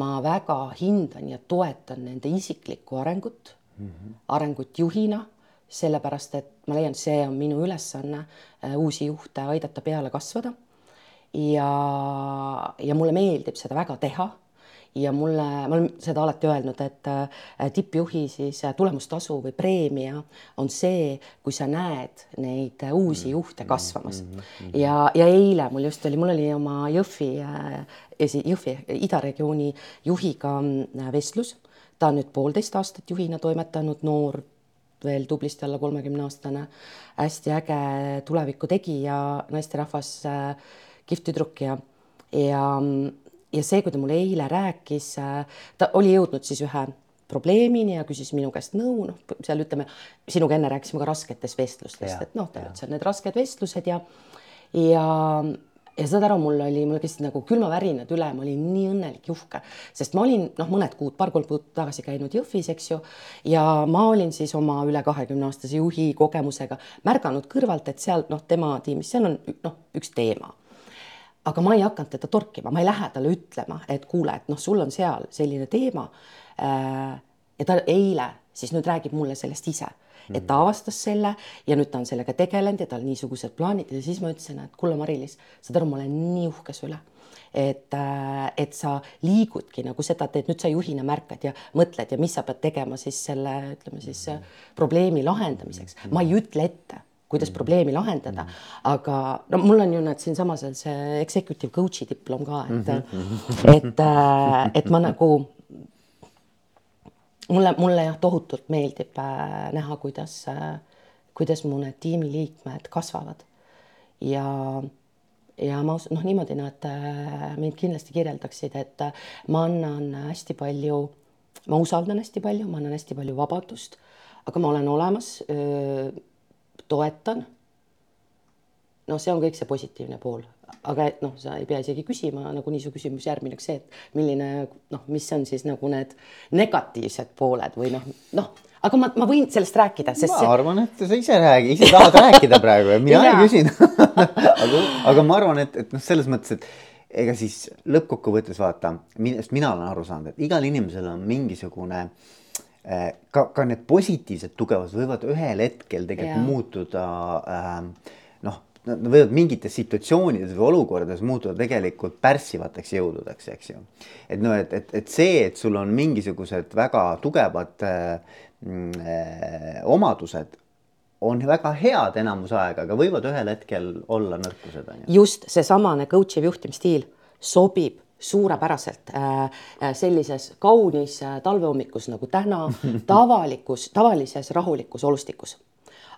ma väga hindan ja toetan nende isiklikku arengut mm, -hmm. arengut juhina sellepärast et ma leian, see on minu ülesanne äh, uusi juhte aidata peale kasvada ja, ja mulle meeldib seda väga teha ja mulle, ma olen seda alati öelnud, et äh, tippjuhi siis äh, tulemustasu või preemia on see, kui sa näed neid äh, uusi mm, juhte kasvamas mm. -hmm. ja, ja eile mul just oli, mul oli oma Jõhvi, Jõhvi idaregiooni juhiga vestlus. ta on nüüd poolteist aastat juhina toimetanud, noor, veel tublisti alla kolmekümne aastane, hästi äge tuleviku tegija, naisterahvas äh, kihvt tüdruk ja, ja, ja see, kui ta mulle eile rääkis, ta oli jõudnud siis ühe probleemini ja küsis minu käest nõu, noh, seal ütleme, sinuga enne rääkisime ka rasketest vestlustest, et noh, jah. seal need rasked vestlused ja ja ja saad aru, mul oli, mul käisid nagu külmavärinad üle, ma olin nii õnnelik ja uhke, sest ma olin noh, mõned kuud, paar-kolm kuud tagasi käinud Jõhvis, eks ju, ja ma olin siis oma üle kahekümne aastase juhi kogemusega märganud kõrvalt, et seal noh, tema tiimis, seal on noh, üks teema aga ma ei hakanud teda torkima, ma ei lähe talle ütlema, et kuule, et noh, sul on seal selline teema. ja ta eile siis nüüd räägib mulle sellest ise, et ta avastas selle ja nüüd ta on sellega tegelenud ja tal niisugused plaanid ja siis ma ütlesin, et kuule, Mari-Liis, saad aru, ma olen nii uhke su üle et, et sa liigudki nagu seda teed, nüüd sa juhina märkad ja mõtled ja mis sa pead tegema siis selle, ütleme siis probleemi lahendamiseks. ma ei ütle ette kuidas probleemi lahendada, aga no mul on ju näed siinsamas veel see executive coach'i diplom ka, et et, et ma nagu mulle, mulle jah, tohutult meeldib äh, näha, kuidas äh,, kuidas mu need tiimiliikmed kasvavad. Ja ja ma usun, noh, niimoodi nad äh, mind kindlasti kirjeldaksid, et äh, ma annan hästi palju, ma usaldan hästi palju, ma annan hästi palju vabadust, aga ma olen olemas, toetan. noh, see on kõik see positiivne pool, aga et noh, sa ei pea isegi küsima, nagunii su küsimus järgmine oleks see, et milline noh, mis on siis nagu need negatiivsed pooled või noh, noh, aga ma, ma võin sellest rääkida, sest ma arvan, et sa ise räägi, ise tahad rääkida praegu ja mina ei küsinud aga, aga ma arvan, et, et noh, selles mõttes, et ega siis lõppkokkuvõttes vaata, millest mina olen aru saanud, et igal inimesel on mingisugune eh, ka, ka need positiivsed tugevused võivad ühel hetkel tegelikult Jaa. muutuda äh, noh, nad võivad mingites situatsioonides või olukordades muutuda tegelikult pärssivateks jõududeks, eks ju. et noh, et, et, et see, et sul on mingisugused väga tugevad äh, äh, omadused, on väga head enamus aega, aga võivad ühel hetkel olla nõrkused, on ju. just seesamane coach iv juhtimisstiil sobib suurepäraselt äh, äh, sellises kaunis äh, talvehommikus nagu täna, tavalikus, tavalises rahulikus olustikus.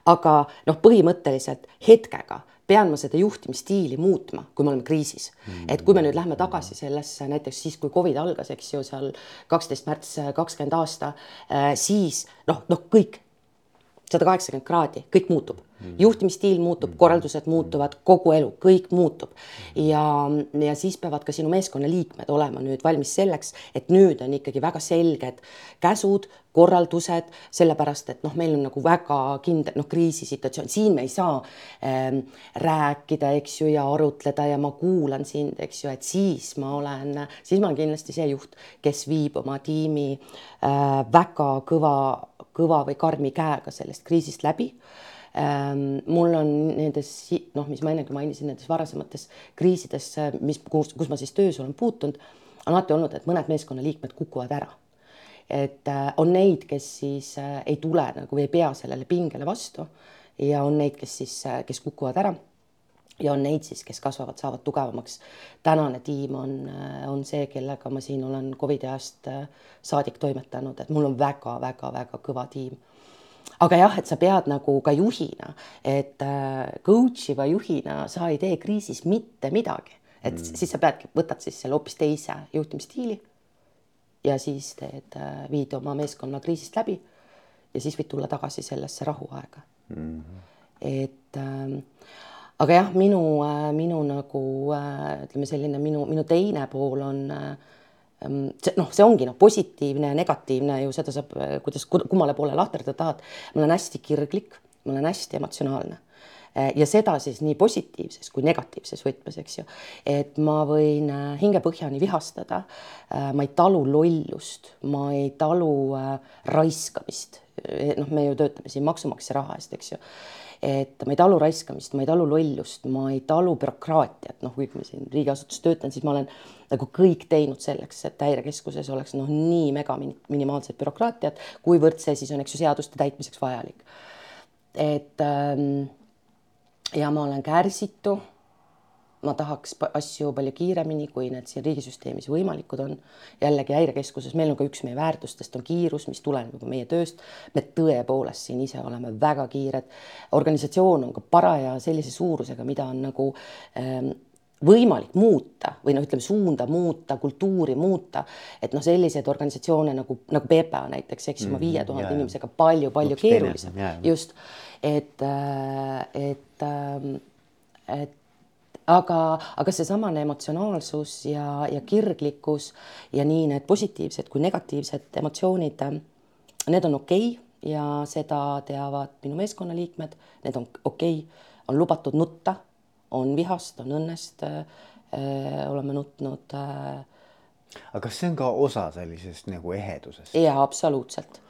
aga noh, põhimõtteliselt hetkega pean ma seda juhtimisstiili muutma, kui me oleme kriisis. et kui me nüüd lähme tagasi sellesse näiteks siis, kui Covid algas, eks ju, seal kaksteist märts kakskümmend aasta, siis noh, noh, kõik sada kaheksakümmend kraadi, kõik muutub. juhtimisstiil muutub, korraldused muutuvad, kogu elu, kõik muutub. ja, ja siis peavad ka sinu meeskonnaliikmed olema nüüd valmis selleks, et nüüd on ikkagi väga selged käsud, korraldused, sellepärast et noh, meil on nagu väga kindel noh, kriisisituatsioon, siin me ei saa ähm, rääkida, eks ju, ja arutleda ja ma kuulan sind, eks ju, et siis ma olen, siis ma olen kindlasti see juht, kes viib oma tiimi äh, väga kõva kõva või karmi käega sellest kriisist läbi ähm,. mul on nendes noh, mis ma ennegi mainisin, nendes varasemates kriisides, mis, kus, kus ma siis töös olen puutunud, on alati olnud, et mõned meeskonnaliikmed kukuvad ära. et äh, on neid, kes siis äh, ei tule nagu ei pea sellele pingele vastu ja on neid, kes siis äh,, kes kukuvad ära ja on neid siis, kes kasvavad, saavad tugevamaks. tänane tiim on, on see, kellega ma siin olen Covidi ajast äh, saadik toimetanud, et mul on väga-väga-väga kõva tiim. aga jah, et sa pead nagu ka juhina, et äh, coach iva juhina sa ei tee kriisis mitte midagi, et mm. siis sa peadki, võtad siis selle hoopis teise juhtimisstiili ja siis teed, viid oma meeskonna kriisist läbi ja siis võid tulla tagasi sellesse rahuaega mm. et ähm, aga jah, minu, minu nagu ütleme, selline minu, minu teine pool on see noh, see ongi noh, positiivne ja negatiivne ju seda saab, kuidas kummale poole lahterdada tahad. ma olen hästi kirglik, ma olen hästi emotsionaalne ja seda siis nii positiivses kui negatiivses võtmes, eks ju. et ma võin hingepõhjani vihastada. ma ei talu lollust, ma ei talu raiskamist. noh, me ju töötame siin maksumaksja raha eest, eks ju et ma ei talu raiskamist, ma ei talu lollust, ma ei talu bürokraatiat, noh, kuigi ma siin riigiasutuses töötan, siis ma olen nagu kõik teinud selleks, et häirekeskuses oleks noh, nii mega minimaalset bürokraatiat, kuivõrd see siis on, eks ju, seaduste täitmiseks vajalik. et ähm, ja ma olen kärsitu. Ma tahaks asju palju kiiremini, kui need siin riigisüsteemis võimalikud on. jällegi häirekeskuses meil on ka üks meie väärtustest on kiirus, mis tuleneb juba meie tööst. me tõepoolest siin ise oleme väga kiired. organisatsioon on ka paraja sellise suurusega, mida on nagu ähm, võimalik muuta või noh, ütleme suunda muuta, kultuuri muuta, et noh, selliseid organisatsioone nagu, nagu PPA näiteks, eks ju, oma viie tuhande inimesega palju-palju keerulisem, just, et, et, et aga, aga seesamane emotsionaalsus ja, ja kirglikkus ja nii need positiivsed kui negatiivsed emotsioonid, need on okei okay ja seda teavad minu meeskonnaliikmed, need on okei okay., on lubatud nutta, on vihast, on õnnest äh,, oleme nutnud äh, aga kas see on ka osa sellisest nagu ehedusest? jaa, absoluutselt.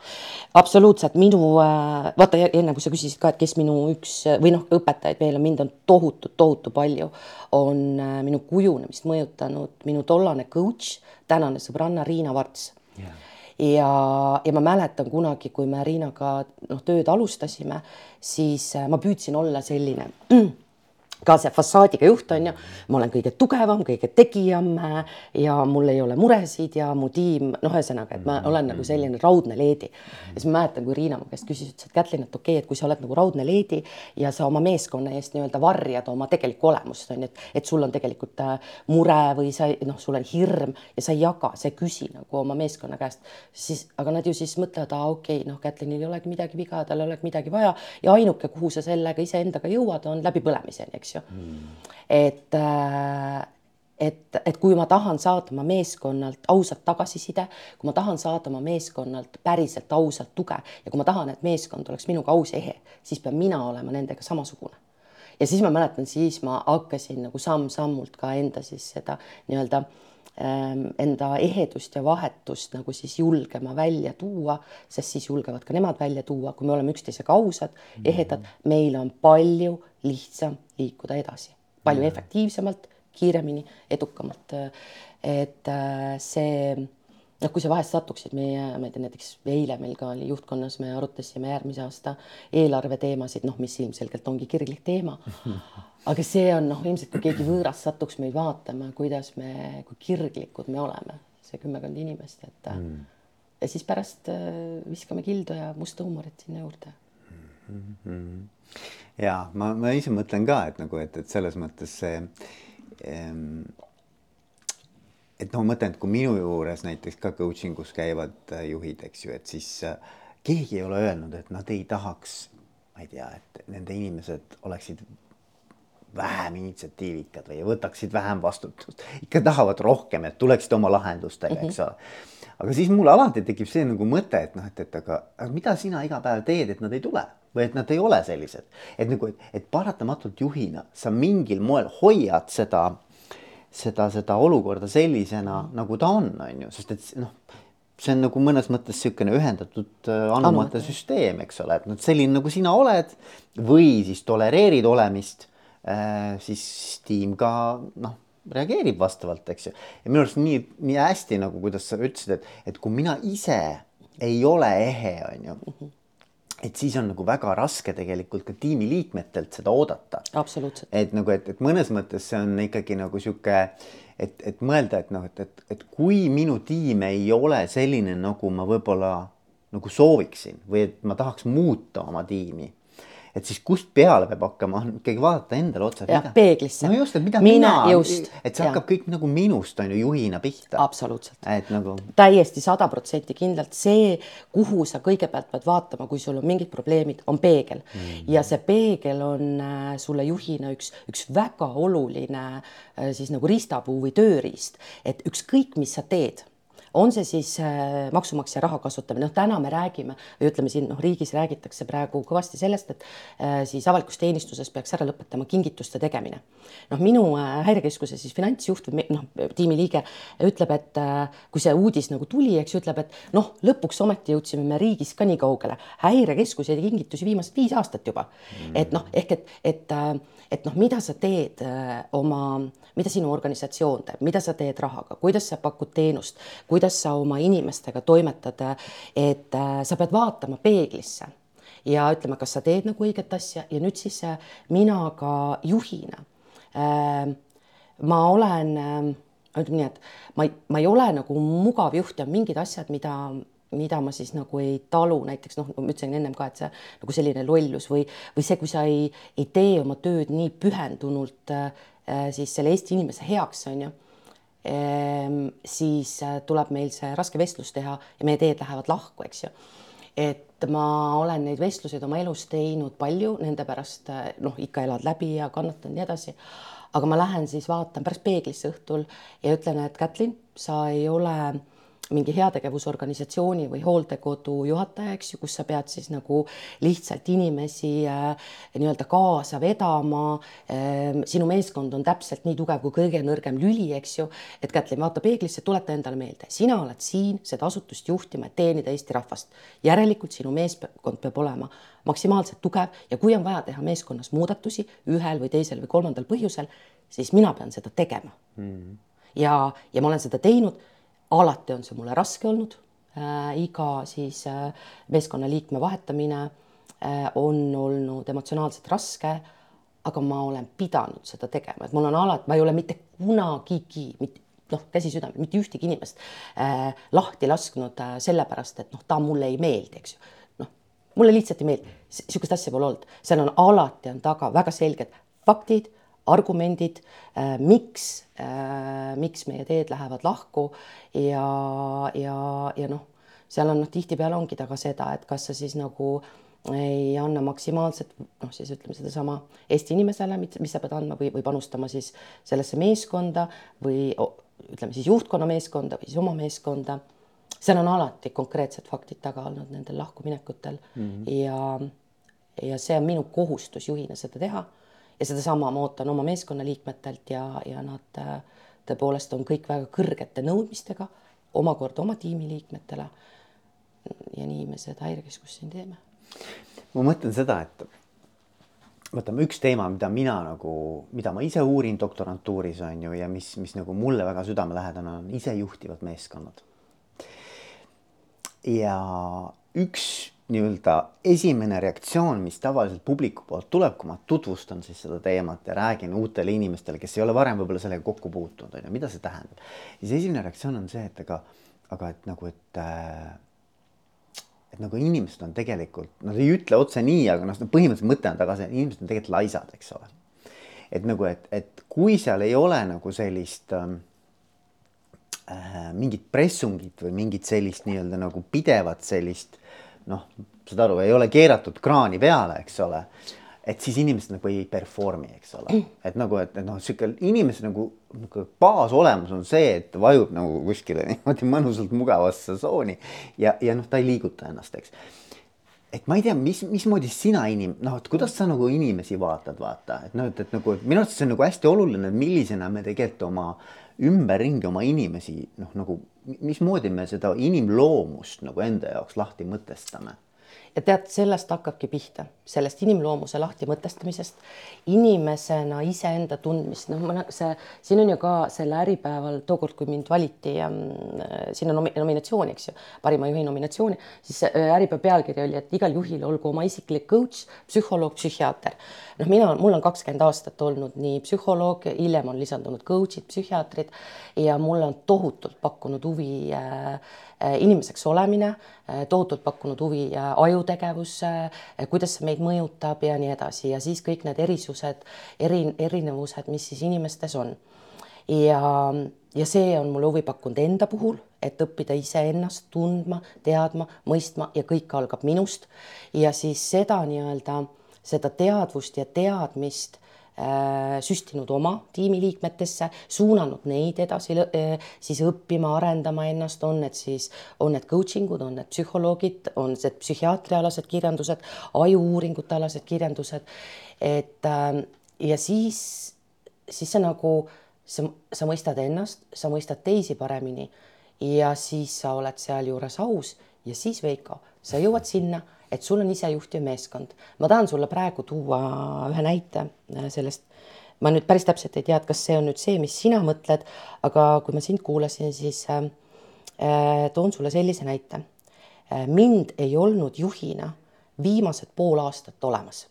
absoluutselt, minu äh,, vaata enne kui sa küsisid ka, et kes minu üks või noh, õpetajaid veel on, mind on tohutu, tohutu palju, on äh, minu kujunemist mõjutanud minu tollane coach, tänane sõbranna Riina Varts yeah ja, ja ma mäletan kunagi, kui me Riinaga noh, tööd alustasime, siis äh, ma püüdsin olla selline mm, ka see fassaadiga juht on ju, ma olen kõige tugevam, kõige tegijam ja mul ei ole muresid ja mu tiim, noh, ühesõnaga, et ma olen nagu selline raudne leedi. ja siis ma mäletan, kui Riina mu käest küsis, ütles, et Kätlin, et okei okay,, et kui sa oled nagu raudne leedi ja sa oma meeskonna eest nii-öelda varjad oma tegelikku olemust on ju, et, et sul on tegelikult äh, mure või sa noh, sul on hirm ja sa ei jaga, sa ei küsi nagu oma meeskonna käest, siis aga nad ju siis mõtlevad, aa okei okay,, noh, Kätlinil ei olegi midagi viga, tal ei olegi midagi vaja ja ainuke, kuhu sa sellega iseendaga jõuad, on läbipõlemiseni, eks ju mm.. et, äh, et, et kui ma tahan saada oma meeskonnalt ausat tagasiside, kui ma tahan saada oma meeskonnalt päriselt ausalt tuge ja kui ma tahan, et meeskond oleks minuga aus ja ehe, siis pean mina olema nendega samasugune. ja siis ma mäletan, siis ma hakkasin nagu samm-sammult ka enda siis seda nii-öelda ähm, enda ehedust ja vahetust nagu siis julgema välja tuua, sest siis julgevad ka nemad välja tuua, kui me oleme üksteisega ausad, ehedad, meil on palju lihtsam liikuda edasi, palju mm. efektiivsemalt, kiiremini, edukamalt. et äh, see noh, kui sa vahest satuksid meie, ma ei tea, näiteks eile meil ka oli juhtkonnas, me arutasime järgmise aasta eelarve teemasid, noh, mis ilmselgelt ongi kirglik teema. aga see on noh, ilmselt kui keegi võõras satuks meid vaatama, kuidas me, kui kirglikud me oleme, see kümmekond inimest, et mm. ja siis pärast äh, viskame kildu ja musta huumorit sinna juurde mm. -hmm ja ma, ma ise mõtlen ka, et nagu, et, et selles mõttes see ähm, et noh, ma mõtlen, et kui minu juures näiteks ka coaching us käivad äh, juhid, eks ju, et siis äh, keegi ei ole öelnud, et nad ei tahaks, ma ei tea, et nende inimesed oleksid vähem initsiatiivikad või võtaksid vähem vastutust, ikka tahavad rohkem, et tuleksid oma lahendustega, eks mhm. ole. Mm -hmm aga siis mul alati tekib see nagu mõte, et noh, et, et aga, aga mida sina iga päev teed, et nad ei tule või et nad ei ole sellised, et nagu, et, paratamatult juhina sa mingil moel hoiad seda, seda, seda olukorda sellisena, nagu ta on, on ju, sest et noh see on nagu mõnes mõttes niisugune ühendatud äh, andmete süsteem, eks ole, et noh, selline nagu sina oled või siis tolereerid olemist, äh, siis tiim ka noh, reageerib vastavalt, eks ju. ja minu arust nii, nii hästi nagu, kuidas sa ütlesid, et, et kui mina ise ei ole ehe, on ju. Et siis on nagu väga raske tegelikult ka tiimiliikmetelt seda oodata. absoluutselt. et nagu, et, et mõnes mõttes see on ikkagi nagu sihuke, et, et mõelda, et noh, et, et, et kui minu tiim ei ole selline, nagu ma võib-olla nagu sooviksin või et ma tahaks muuta oma tiimi et siis kust peale peab hakkama, ikkagi vaadata endale otsa. jah, peeglisse. no just, et mida mina, mina, et see ja. hakkab kõik nagu minust on ju juhina pihta. absoluutselt. et nagu. täiesti sada protsenti kindlalt see, kuhu sa kõigepealt pead vaatama, kui sul on mingid probleemid, on peegel mm. -hmm. ja see peegel on äh, sulle juhina üks, üks väga oluline äh, siis nagu riistapuu või tööriist, et ükskõik, mis sa teed on see siis äh, maksumaksja raha kasutamine, noh, täna me räägime või ütleme siin noh, riigis räägitakse praegu kõvasti sellest, et äh, siis avalikus teenistuses peaks ära lõpetama kingituste tegemine. noh, minu äh, häirekeskuse siis finantsjuht või noh, tiimiliige ütleb, et kui see uudis nagu tuli, eks ju, ütleb, et noh, lõpuks ometi jõudsime me riigis ka nii kaugele, häirekeskus tee kingitusi viimased viis aastat juba. Mm.. et noh, ehk et, et, et noh, mida sa teed oma, mida sinu organisatsioon teeb, mida sa teed rahaga, kuidas sa pakud teenust, kuidas sa oma inimestega toimetad, et äh, sa pead vaatama peeglisse ja ütlema, kas sa teed nagu õiget asja ja nüüd siis äh, mina ka juhina. Äh, ma olen, ütleme nii, et ma ma ei ole nagu mugav juht ja mingid asjad, mida mida ma siis nagu ei talu, näiteks noh, ma ütlesin ennem ka, et see nagu selline lollus või, või see, kui sa ei, ei tee oma tööd nii pühendunult äh, siis selle Eesti inimese heaks, on ju ehm,, siis äh, tuleb meil see raske vestlus teha ja meie teed lähevad lahku, eks ju. et ma olen neid vestluseid oma elus teinud palju, nende pärast äh, noh, ikka elad läbi ja kannatan ja nii edasi. aga ma lähen siis vaatan pärast peeglisse õhtul ja ütlen, et Kätlin, sa ei ole mingi heategevusorganisatsiooni või hooldekodu juhataja, eks ju, kus sa pead siis nagu lihtsalt inimesi äh, nii-öelda kaasa vedama äh,. sinu meeskond on täpselt nii tugev kui kõige nõrgem lüli, eks ju. et Kätlin, vaata peeglisse, tuleta endale meelde, sina oled siin seda asutust juhtima, et teenida Eesti rahvast. järelikult sinu meeskond peab olema maksimaalselt tugev ja kui on vaja teha meeskonnas muudatusi ühel või teisel või kolmandal põhjusel, siis mina pean seda tegema mm.. ja, ja ma olen seda teinud alati on see mulle raske olnud äh,. iga siis äh, meeskonnaliikme vahetamine äh, on olnud emotsionaalselt raske. aga ma olen pidanud seda tegema, et mul on alati, ma ei ole mitte kunagigi, mitte noh, käsi südamel, mitte ühtegi inimest äh, lahti lasknud äh, sellepärast, et noh, ta mulle ei meeldi, eks ju. noh, mulle lihtsalt ei meeldi, niisugust asja pole olnud, seal on alati on taga väga selged faktid argumendid, äh, miks, äh, miks meie teed lähevad lahku ja, ja, ja noh, seal on noh, tihtipeale ongi taga seda, et kas sa siis nagu ei anna maksimaalset noh, siis ütleme sedasama Eesti inimesele, mis sa pead andma või, või panustama siis sellesse meeskonda või ütleme siis juhtkonna meeskonda või siis oma meeskonda. seal on alati konkreetsed faktid taga olnud nendel lahkuminekutel mm -hmm. ja, ja see on minu kohustus juhina seda teha ja sedasama ma ootan oma meeskonnaliikmetelt ja, ja nad äh, tõepoolest on kõik väga kõrgete nõudmistega omakorda oma tiimiliikmetele. ja nii me seda häirekeskust siin teeme. ma mõtlen seda, et võtame üks teema, mida mina nagu, mida ma ise uurin doktorantuuris on ju ja mis, mis nagu mulle väga südamelähedane on isejuhtivad meeskonnad. ja üks nii-öelda esimene reaktsioon, mis tavaliselt publiku poolt tuleb, kui ma tutvustan siis seda teemat ja räägin uutele inimestele, kes ei ole varem võib-olla sellega kokku puutunud, on ju, mida see tähendab. siis esimene reaktsioon on see, et aga, aga et nagu, et äh, et nagu inimesed on tegelikult, nad ei ütle otse nii, aga noh, põhimõtteliselt mõte on taga see, inimesed on tegelikult laisad, eks ole. et nagu, et, et kui seal ei ole nagu sellist ähm, äh, mingit pressungit või mingit sellist nii-öelda nagu pidevat sellist noh, saad aru, ei ole keeratud kraani peale, eks ole. et siis inimesed nagu ei perform'i, eks ole, et nagu, et, et noh, sihuke inimese nagu, nagu baasolemus on see, et vajub nagu kuskile niimoodi mõnusalt mugavasse tsooni ja, ja noh, ta ei liiguta ennast, eks. Et ma ei tea, mis, mismoodi sina inim-, noh, et kuidas sa nagu inimesi vaatad, vaata, et noh, et, et nagu et minu arust see on nagu hästi oluline, millisena me tegelikult oma ümberringi oma inimesi noh, nagu mismoodi me seda inimloomust nagu enda jaoks lahti mõtestame? Ja tead, sellest hakkabki pihta, sellest inimloomuse lahti mõtestamisest, inimesena iseenda tundmist, noh, ma see, siin on ju ka selle Äripäeval tookord, kui mind valiti ähm, sinna nomi, nominatsiooni, eks ju, parima juhi nominatsiooni, siis äh, Äripäeva pealkiri oli, et igal juhil olgu oma isiklik coach, psühholoog, psühhiaater. noh, mina, mul on kakskümmend aastat olnud nii psühholoog, hiljem on lisandunud coach'id, psühhiaatrid ja mulle on tohutult pakkunud huvi äh, Äh, inimeseks olemine, äh, tohutult pakkunud huvi ajutegevus, kuidas see meid mõjutab ja nii edasi ja siis kõik need erisused, eri, erinevused, mis siis inimestes on. ja, ja see on mulle huvi pakkunud enda puhul, et õppida iseennast tundma, teadma, mõistma ja kõik algab minust ja siis seda nii-öelda, seda teadvust ja teadmist süstinud oma tiimiliikmetesse, suunanud neid edasi äh, siis õppima, arendama ennast, on need siis, on need coaching ud, on need psühholoogid, on see psühhiaatriaalased kirjandused, ajuuuringute alased kirjandused. et ähm, ja siis, siis sa nagu, sa, sa mõistad ennast, sa mõistad teisi paremini ja siis sa oled sealjuures aus ja siis Veiko, sa jõuad sinna et sul on isejuhtiv meeskond. ma tahan sulle praegu tuua ühe näite äh, sellest, ma nüüd päris täpselt ei tea, et kas see on nüüd see, mis sina mõtled, aga kui ma sind kuulasin, siis äh, äh, toon sulle sellise näite äh,. mind ei olnud juhina viimased pool aastat olemas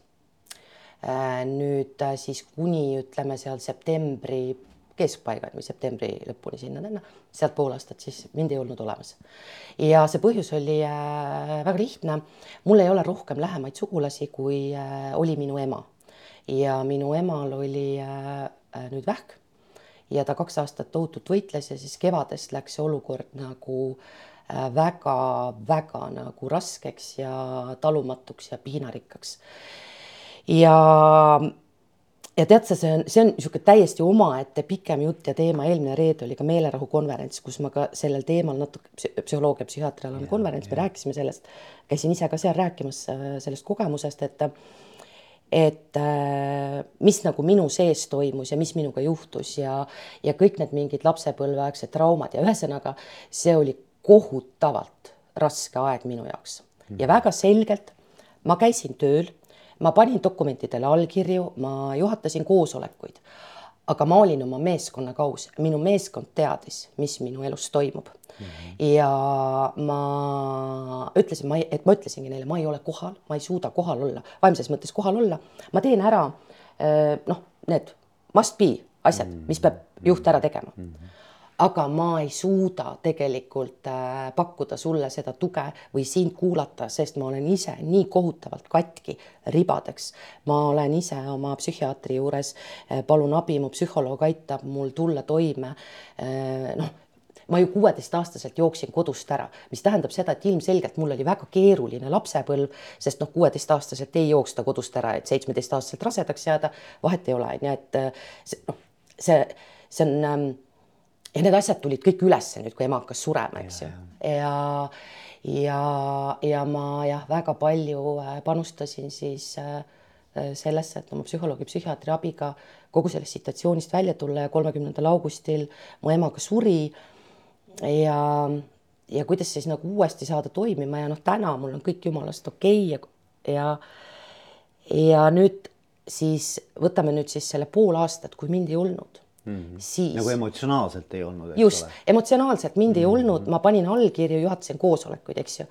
nüüd siis kuni ütleme seal septembri keskpaigani või septembri lõpuni sinna-tänna, sealt pool aastat siis mind ei olnud olemas. ja see põhjus oli äh, väga lihtne, mul ei ole rohkem lähemaid sugulasi, kui äh, oli minu ema. ja minu emal oli äh, nüüd vähk ja ta kaks aastat tohutult võitles ja siis kevadest läks see olukord nagu väga-väga nagu raskeks ja talumatuks ja piinarikkaks. ja ja tead sa, see on, see on niisugune täiesti omaette pikem jutt ja teema, eelmine reede oli ka meelerahu konverents, kus ma ka sellel teemal natuke psühholoogia, psühhiaatrialane konverents, me rääkisime sellest, käisin ise ka seal rääkimas äh, sellest kogemusest, et et äh, mis nagu minu sees toimus ja mis minuga juhtus ja, ja kõik need mingid lapsepõlveaegsed traumad ja ühesõnaga see oli kohutavalt raske aeg minu jaoks. Ja väga selgelt ma käisin tööl ma panin dokumentidele allkirju, ma juhatasin koosolekuid, aga ma olin oma meeskonna kaus, minu meeskond teadis, mis minu elus toimub mm. -hmm. ja ma ütlesin, ma, et ma ütlesingi neile, ma ei ole kohal, ma ei suuda kohal olla, vaimses mõttes kohal olla, ma teen ära eh, noh, need must be asjad, mis peab juht ära tegema mm. -hmm aga ma ei suuda tegelikult äh, pakkuda sulle seda tuge või sind kuulata, sest ma olen ise nii kohutavalt katki ribadeks. ma olen ise oma psühhiaatri juures, äh, palun abi, mu psühholoog aitab mul tulla toime. Äh, noh, ma ju kuueteistaastaselt jooksin kodust ära, mis tähendab seda, et ilmselgelt mul oli väga keeruline lapsepõlv, sest noh, kuueteistaastaselt ei jooksta kodust ära, et seitsmeteistaastaselt rasedaks jääda, vahet ei ole, on ju, et see noh, see, see on ähm, ja need asjad tulid kõik ülesse nüüd, kui ema hakkas surema, eks ju. ja, ja, ja ma jah, väga palju äh, panustasin siis äh, sellesse, et oma psühholoogi, psühhiaatri abiga kogu sellest situatsioonist välja tulla ja kolmekümnendal augustil mu ema ka suri. ja, ja kuidas siis nagu uuesti saada toimima ja noh, täna mul on kõik jumalast okei okay ja, ja, ja nüüd siis võtame nüüd siis selle pool aastat, kui mind ei olnud mm. siis. nagu emotsionaalselt ei olnud. just, emotsionaalselt mind mm ei mhm. olnud, ma panin allkirju, juhatasin koosolekuid, eks ju.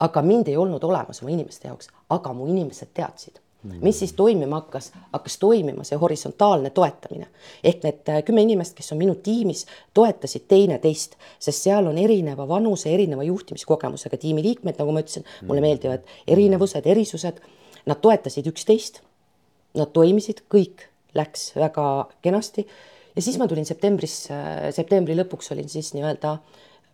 aga mind ei olnud olemas oma inimeste jaoks, aga mu inimesed teadsid Mm mis siis toimima hakkas, hakkas toimima see horisontaalne toetamine ehk need äh, kümme inimest, kes on minu tiimis, toetasid teineteist, sest seal on erineva vanuse, erineva juhtimiskogemusega tiimiliikmed, nagu ma ütlesin, mulle meeldivad erinevused, erisused. Nad toetasid üksteist. Nad toimisid, kõik läks väga kenasti ja siis ma tulin septembris, äh, septembri lõpuks olin siis nii-öelda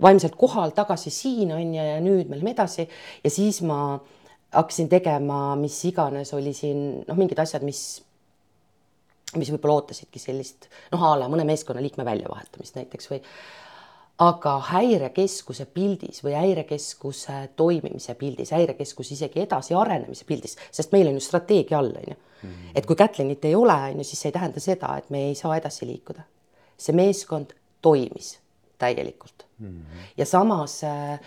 vaimselt kohal tagasi siin on ju ja nüüd me läheme edasi ja siis ma hakkasin tegema, mis iganes oli siin noh, mingid asjad, mis, mis võib-olla ootasidki sellist noh, a la mõne meeskonnaliikme väljavahetamist näiteks või aga häirekeskuse pildis või häirekeskuse toimimise pildis, häirekeskuse isegi edasiarenemise pildis, sest meil on ju strateegia all, on ju. Et kui Kätlinit ei ole, on ju, siis see ei tähenda seda, et me ei saa edasi liikuda. see meeskond toimis täielikult mm. -hmm. ja samas, äh,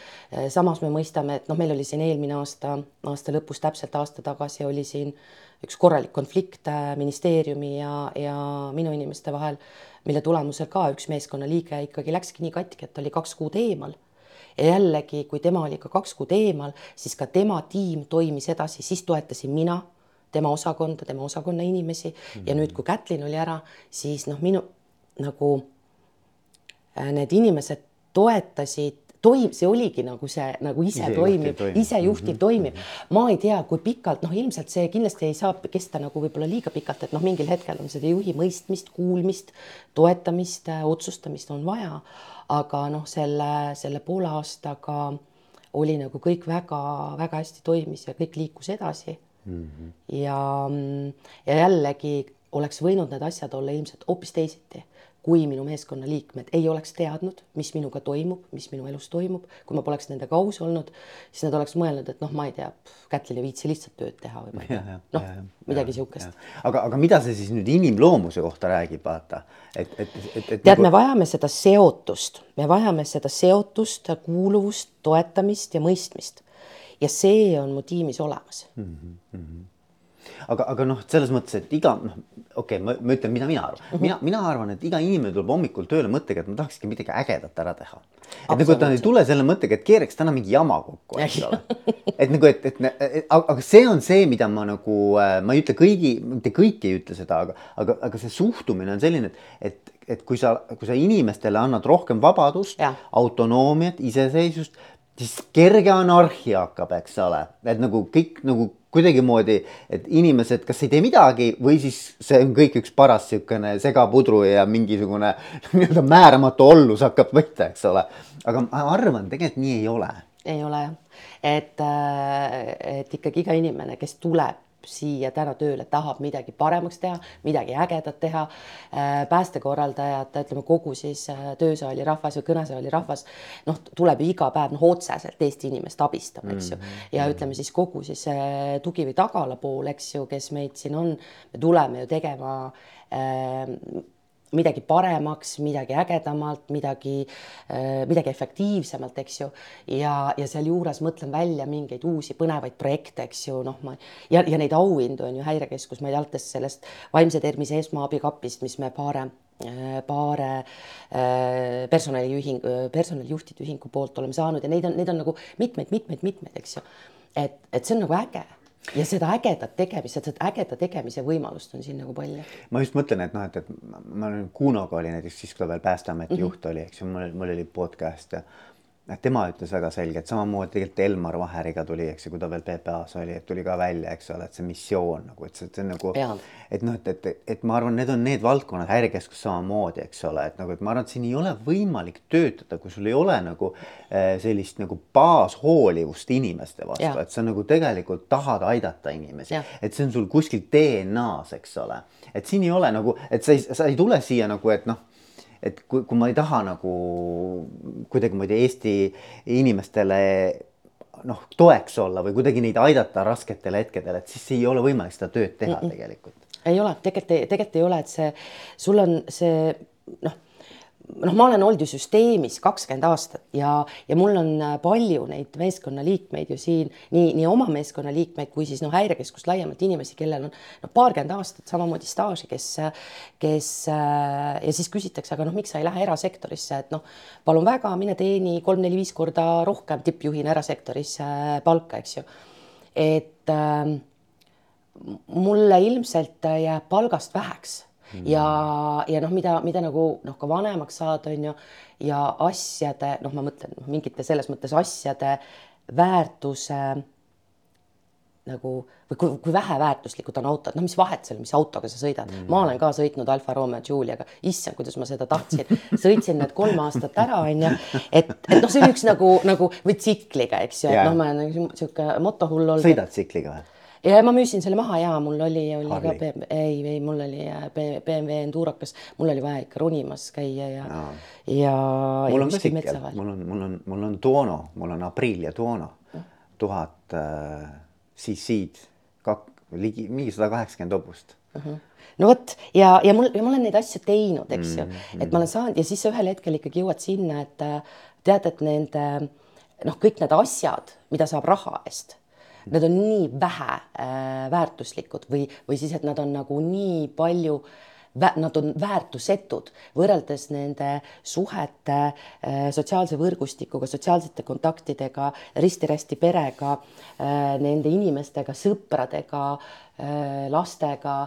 samas me mõistame, et noh, meil oli siin eelmine aasta, aasta lõpus, täpselt aasta tagasi oli siin üks korralik konflikt äh, ministeeriumi ja, ja minu inimeste vahel, mille tulemusel ka üks meeskonnaliige ikkagi läkski nii katki, et oli kaks kuud eemal ja jällegi, kui tema oli ka kaks kuud eemal, siis ka tema tiim toimis edasi, siis toetasin mina tema osakonda, tema osakonna inimesi mm -hmm. ja nüüd, kui Kätlin oli ära, siis noh, minu nagu äh, need inimesed toetasid toim-, see oligi nagu see nagu ise, toimiv, ise juhtiv mm -hmm. toimiv. ma ei tea, kui pikalt, noh, ilmselt see kindlasti ei saa kesta nagu võib-olla liiga pikalt, et noh, mingil hetkel on seda juhi mõistmist, kuulmist, toetamist, äh, otsustamist on vaja. aga noh, selle, selle poole aastaga oli nagu kõik väga-väga hästi toimis ja kõik liikus edasi mm. -hmm. ja, ja jällegi oleks võinud need asjad olla ilmselt hoopis teisiti, kui minu meeskonna liikmed ei oleks teadnud, mis minuga toimub, mis minu elus toimub, kui ma poleks nendega aus olnud, siis nad oleks mõelnud, et noh, ma ei tea, Kätlin ei viitsi lihtsalt tööd teha või ma ei tea, noh, midagi niisugust. aga, aga mida see siis nüüd inimloomuse kohta räägib, vaata, et, et, et, et. tead nagu..., me vajame seda seotust, me vajame seda seotust, kuuluvust, toetamist ja mõistmist ja see on mu tiimis olemas mm. -hmm. aga, aga noh, selles mõttes, et iga noh, okei okay,, ma, ma ütlen, mida mina arvan mm, -hmm. mina, mina arvan, et iga inimene tuleb hommikul tööle mõttega, et ma tahakski midagi ägedat ära teha. et nagu ta ei tule selle mõttega, et keeraks täna mingi jama kokku, eks ole. et nagu, et, et, et aga see on see, mida ma nagu, äh, ma ei ütle kõigi, mitte kõik ei ütle seda, aga, aga, aga see suhtumine on selline, et, et et kui sa, kui sa inimestele annad rohkem vabadust, autonoomiat, iseseisvust, siis kerge anarhia hakkab, eks ole, et nagu kõik nagu kuidagimoodi, et inimesed kas ei tee midagi või siis see on kõik üks paras niisugune segapudru ja mingisugune nii-öelda määramatu ollus hakkab võtta, eks ole. aga ma arvan, tegelikult nii ei ole. ei ole jah, et, äh, et ikkagi iga inimene, kes tuleb siia täna tööle, tahab midagi paremaks teha, midagi ägedat teha. Äh, päästekorraldajad, ütleme kogu siis äh, töösaali rahvas või kõnesaali rahvas, noh, tuleb ju iga päev noh, otseselt Eesti inimest abistama, eks ju. Mhm. ja ütleme siis kogu siis tugi või tagala pool, eks ju, kes meid siin on, me tuleme ju tegema äh, midagi paremaks, midagi ägedamalt, midagi, äh, midagi efektiivsemalt, eks ju. ja, ja sealjuures mõtlen välja mingeid uusi põnevaid projekte, eks ju, noh, ma ja, ja neid auhindu on ju Häirekeskus, ma ei tea, sellest vaimse tervise esmaabikapist, mis me paare äh, paare äh, personaliühing, personalijuhtide ühingu poolt oleme saanud ja neid on, neid on nagu mitmeid, mitmeid, mitmeid, eks ju. et, et see on nagu äge ja seda ägedat tegemist, seda ägeda tegemise võimalust on siin nagu palju. ma just mõtlen, et noh, et, et ma olen Kunoga oli näiteks siis, kui ta veel Päästeameti mm -hmm. juht oli, eks ju, mul, mul oli podcast ja tema ütles väga selgelt, samamoodi tegelikult Elmar Vaheriga tuli, eks ju, kui ta veel PPA-s oli, et tuli ka välja, eks ole, et see missioon nagu, et see, see on nagu, et noh, et, et, et ma arvan, need on need valdkonnad, häirekeskus samamoodi, eks ole, et nagu, et ma arvan, et siin ei ole võimalik töötada, kui sul ei ole nagu eh, sellist nagu baashoolivust inimeste vastu, et sa nagu tegelikult tahad aidata inimesi, et see on sul kuskil DNA-s, eks ole, et siin ei ole nagu, et sa ei, sa ei tule siia nagu, et noh et kui, kui ma ei taha nagu kuidagimoodi Eesti inimestele noh, toeks olla või kuidagi neid aidata rasketel hetkedel, et siis ei ole võimalik seda tööd teha mm -mm. tegelikult. ei ole, tegelikult, tegelikult ei ole, et see, sul on see noh noh, ma olen olnud ju süsteemis kakskümmend aastat ja, ja mul on äh, palju neid meeskonnaliikmeid ju siin nii, nii oma meeskonnaliikmeid kui siis noh, häirekeskust laiemalt inimesi, kellel on noh, paarkümmend aastat samamoodi staaži, kes, kes äh, ja siis küsitakse, aga noh, miks sa ei lähe erasektorisse, et noh, palun väga, mine teeni kolm-neli-viis korda rohkem tippjuhina erasektoris äh, palka, eks ju. et äh, mulle ilmselt jääb palgast väheks ja, ja noh, mida, mida nagu noh, ka vanemaks saada, on ju, ja asjade noh, ma mõtlen noh, mingite selles mõttes asjade väärtuse nagu või kui, kui väheväärtuslikud on autod, no mis vahet seal, mis autoga sa sõidad mm., ma olen ka sõitnud Alfa Romeo Giuliaga, issand, kuidas ma seda tahtsin, sõitsin need kolm aastat ära, onju, et, et noh, see on üks nagu, nagu või tsikliga, eks ju, et noh, ma olen sihuke motohull olnud. sõidad tsikliga või? Ja ma müüsin selle maha ja mul oli, oli Harley. ka BMW, ei, ei, mul oli BMW Endurokas, mul oli vaja ikka ronimas käia ja no., ja. mul on ka sikkel, mul on, mul on, mul on Duono, mul on Aprilia Duono, tuhat äh, cc-d, kak-, ligi mingi sada kaheksakümmend hobust uh. -huh no vot ja, ja mul ja ma olen neid asju teinud, eks ju mm, -hmm. et ma olen saanud ja siis sa ühel hetkel ikkagi jõuad sinna, et äh, tead, et nende noh, kõik need asjad, mida saab raha eest nad on nii vähe äh, väärtuslikud või, või siis, et nad on nagu nii palju Nad on väärtusetud võrreldes nende suhete äh, sotsiaalse võrgustikuga, sotsiaalsete kontaktidega, risti-rästi perega äh,, nende inimestega, sõpradega äh,, lastega.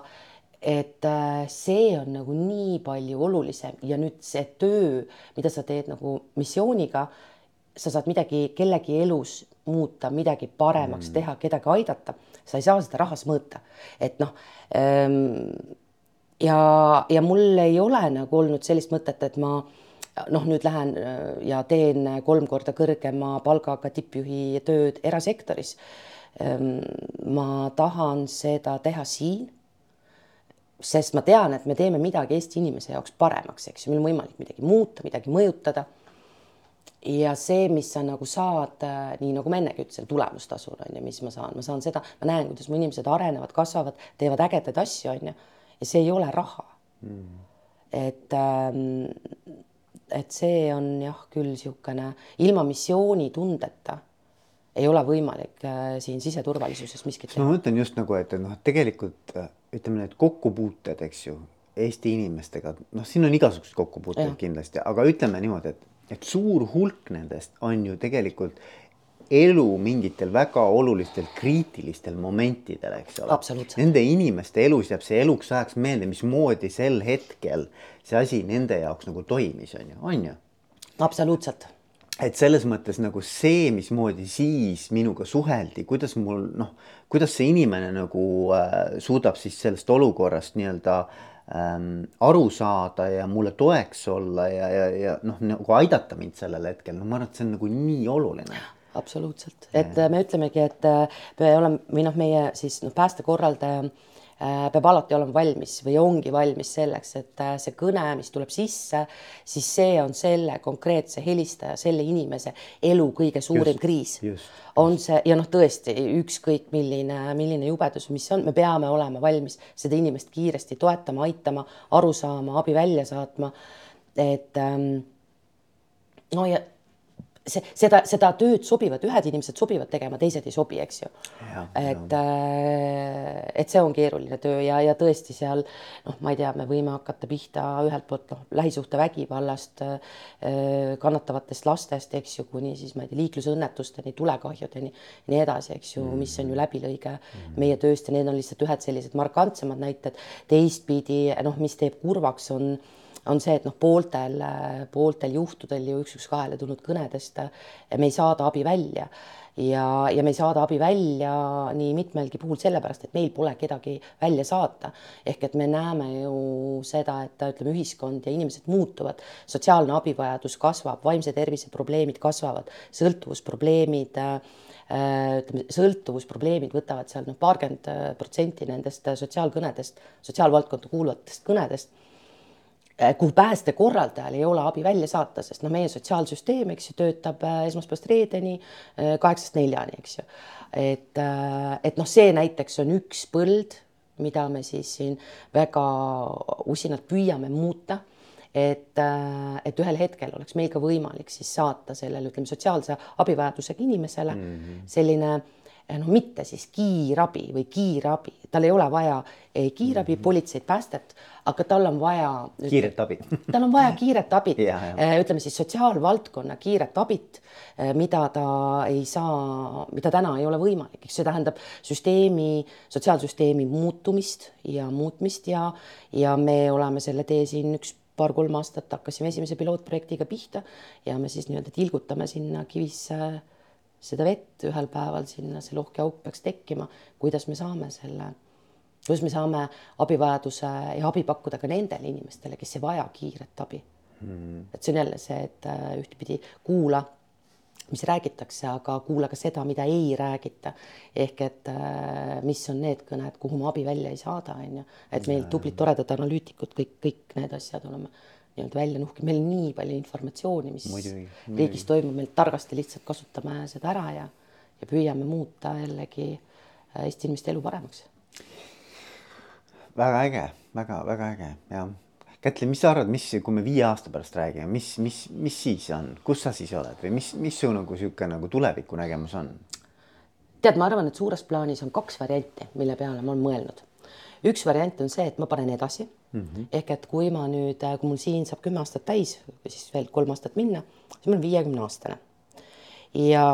Et äh, see on nagu nii palju olulisem ja nüüd see töö, mida sa teed nagu missiooniga, sa saad midagi kellegi elus muuta, midagi paremaks mm. teha, kedagi aidata, sa ei saa seda rahas mõõta, et noh ähm, ja, ja mul ei ole nagu olnud sellist mõtet, et ma noh, nüüd lähen äh, ja teen kolm korda kõrgema palgaga tippjuhi tööd erasektoris. Ähm, ma tahan seda teha siin sest ma tean, et me teeme midagi Eesti inimese jaoks paremaks, eks ju, meil on võimalik midagi muuta, midagi mõjutada ja see, mis sa nagu saad, äh, nii nagu ma ennegi ütlesin, tulemustasuna on ju, mis ma saan, ma saan seda, ma näen, kuidas mu inimesed arenevad, kasvavad, teevad ägedaid asju, on ju. ja see ei ole raha mm.. et ähm, et see on jah, küll niisugune ilma missioonitundeta ei ole võimalik äh, siin siseturvalisuses miskit teha. ma mõtlen just nagu, et noh, tegelikult äh, ütleme, need kokkupuuted, eks ju, Eesti inimestega, noh, siin on igasuguseid kokkupuuteid kindlasti, aga ütleme niimoodi, et et suur hulk nendest on ju tegelikult elu mingitel väga olulistel kriitilistel momentidel, eks ole. Nende inimeste elus jääb see eluks ajaks meelde, mismoodi sel hetkel see asi nende jaoks nagu toimis, on ju, on ju? absoluutselt et selles mõttes nagu see, mismoodi siis minuga suheldi, kuidas mul noh, kuidas see inimene nagu äh, suudab siis sellest olukorrast nii-öelda ähm, aru saada ja mulle toeks olla ja, ja, ja noh, nagu aidata mind sellel hetkel, no ma arvan, et see on nagu nii oluline. Absoluutselt, et ja. me ütlemegi, et äh, me oleme või noh, meie siis noh, päästekorraldaja Äh, peab alati olema valmis või ongi valmis selleks, et äh, see kõne, mis tuleb sisse, siis see on selle konkreetse helistaja, selle inimese elu kõige suurim just, kriis. on see ja noh, tõesti ükskõik milline, milline jubedus, mis on, me peame olema valmis seda inimest kiiresti toetama, aitama, aru saama, abi välja saatma. et ähm, no ja see, seda, seda tööd sobivad, ühed inimesed sobivad tegema, teised ei sobi, eks ju. et, äh, et see on keeruline töö ja, ja tõesti seal noh, ma ei tea, me võime hakata pihta ühelt poolt noh, lähisuhtevägivallast, äh, kannatavatest lastest, eks ju, kuni siis ma ei tea, liiklusõnnetusteni, tulekahjudeni ja nii edasi, eks ju, mis on ju mm. läbilõige mm. meie tööst ja need on lihtsalt ühed sellised markantsemad näited. teistpidi noh, mis teeb kurvaks, on on see, et noh, pooltel, pooltel juhtudel ju üks, üks kahele tulnud kõnedest me ei saada abi välja. Ja, ja me ei saada abi välja nii mitmelgi puhul sellepärast, et meil pole kedagi välja saata. ehk et me näeme ju seda, et ütleme, ühiskond ja inimesed muutuvad, sotsiaalne abivajadus kasvab, vaimse tervise probleemid kasvavad, sõltuvusprobleemid ütleme, sõltuvusprobleemid võtavad seal noh, paarkümmend protsenti nendest sotsiaalkõnedest, sotsiaalvaldkonda kuuluvatest kõnedest Äh, kuhu päästekorraldajal ei ole abi välja saata, sest noh, meie sotsiaalsüsteem, eks ju, töötab äh, esmaspäevast reedeni äh, kaheksast neljani, eks ju. et, et noh, see näiteks on üks põld, mida me siis siin väga usinalt püüame muuta et, et ühel hetkel oleks meil ka võimalik siis saata sellele, ütleme, sotsiaalse abivajadusega inimesele mm -hmm. selline noh, mitte siis kiirabi või kiirabi, tal ei ole vaja ei kiirabi mm, -hmm. politseid, päästet, aga tal on vaja. kiiret abi tal on vaja kiiret abit äh, ütleme siis sotsiaalvaldkonna kiiret abit, äh, mida ta ei saa, mida täna ei ole võimalik, eks see tähendab süsteemi, sotsiaalsüsteemi muutumist ja muutmist ja, ja me oleme selle tee siin üks paar-kolm aastat hakkasime esimese pilootprojektiga pihta ja me siis nii-öelda tilgutame sinna kivisse seda vett ühel päeval sinna, see lohkeauk peaks tekkima, kuidas me saame selle, kuidas me saame abivajaduse ja abi pakkuda ka nendele inimestele, kes ei vaja kiiret abi. Mm.. et see on jälle see, et äh, ühtpidi kuula, mis räägitakse, aga kuula ka seda, mida ei räägita. ehk et äh, mis on need kõned, kuhu me abi välja ei saada, on ju, et meil tublid toredad analüütikud, kõik, kõik need asjad oleme nii-öelda välja nuhkida, meil on nii palju informatsiooni, mis muidugi, muidugi. riigis toimub, me targasti lihtsalt kasutame seda ära ja, ja püüame muuta jällegi äh, Eesti inimeste elu paremaks. väga äge väga,, väga-väga äge ja Kätli, mis sa arvad, mis, kui me viie aasta pärast räägime, mis, mis, mis siis on, kus sa siis oled või mis, mis su nagu niisugune nagu tulevikunägemus on? tead, ma arvan, et suures plaanis on kaks varianti, mille peale ma olen mõelnud. üks variant on see, et ma panen edasi mm. -hmm. ehk et kui ma nüüd, kui mul siin saab kümme aastat täis või siis veel kolm aastat minna, siis ma olen viiekümne aastane. ja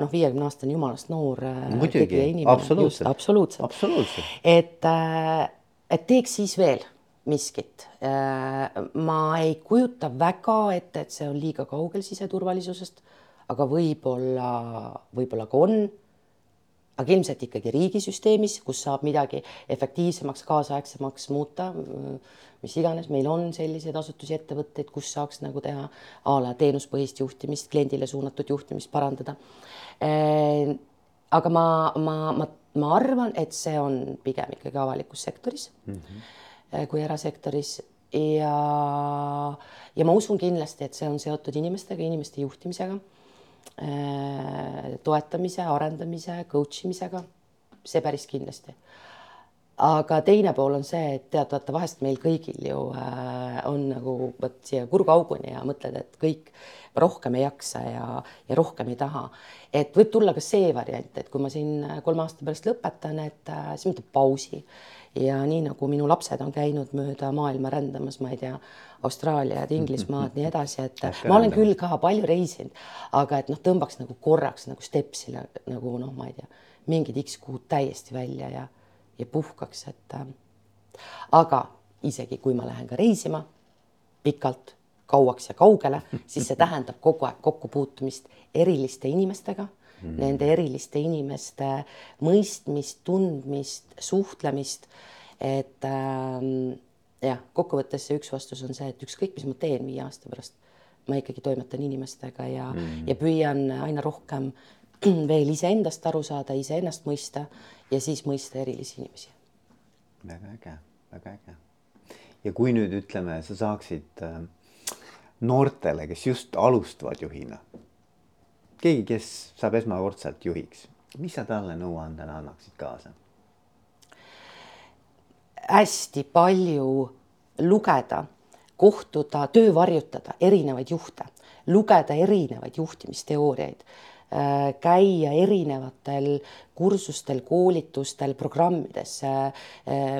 noh, viiekümne aastane jumalast noor äh, muidugi, absoluutselt, absoluutselt, absoluutselt., et, äh, et teeks siis veel miskit. Äh, ma ei kujuta väga ette, et see on liiga kaugel siseturvalisusest, aga võib-olla, võib-olla ka on aga ilmselt ikkagi riigisüsteemis, kus saab midagi efektiivsemaks, kaasaegsemaks muuta, mis iganes, meil on selliseid asutusi, ettevõtteid, kus saaks nagu teha a la teenuspõhist juhtimist, kliendile suunatud juhtimist parandada. aga ma, ma, ma, ma arvan, et see on pigem ikkagi avalikus sektoris mm -hmm. kui erasektoris ja, ja ma usun kindlasti, et see on seotud inimestega, inimeste juhtimisega toetamise, arendamise, coach imisega, see päris kindlasti. aga teine pool on see, et tead, vaata vahest meil kõigil ju äh, on nagu vot siia kurguauguni ja mõtled, et kõik rohkem ei jaksa ja, ja rohkem ei taha. et võib tulla ka see variant, et kui ma siin kolme aasta pärast lõpetan, et äh, siis ma teen pausi ja nii nagu minu lapsed on käinud mööda maailma rändamas, ma ei tea, Austraaliad, Inglismaad, nii edasi, et ma olen küll ka palju reisinud, aga et noh, tõmbaks nagu korraks nagu stepsile nagu noh, ma ei tea, mingid X kuud täiesti välja ja ja puhkaks, et äh, aga isegi kui ma lähen ka reisima pikalt, kauaks ja kaugele, siis see tähendab kogu aeg kokkupuutumist eriliste inimestega mm., nende eriliste inimeste mõistmist, tundmist, suhtlemist. et äh, jah, kokkuvõttes see üks vastus on see, et ükskõik, mis ma teen viie aasta pärast, ma ikkagi toimetan inimestega ja mm., ja püüan aina rohkem veel iseendast aru saada, iseennast mõista ja siis mõista erilisi inimesi. väga äge, väga äge. ja kui nüüd ütleme, sa saaksid äh, noortele, kes just alustavad juhina, keegi, kes saab esmakordselt juhiks, mis sa talle nõuandena annaksid kaasa? Hästi palju lugeda, kohtuda, töövarjutada erinevaid juhte, lugeda erinevaid juhtimisteooriaid Äh, käia erinevatel kursustel, koolitustel, programmides. Äh,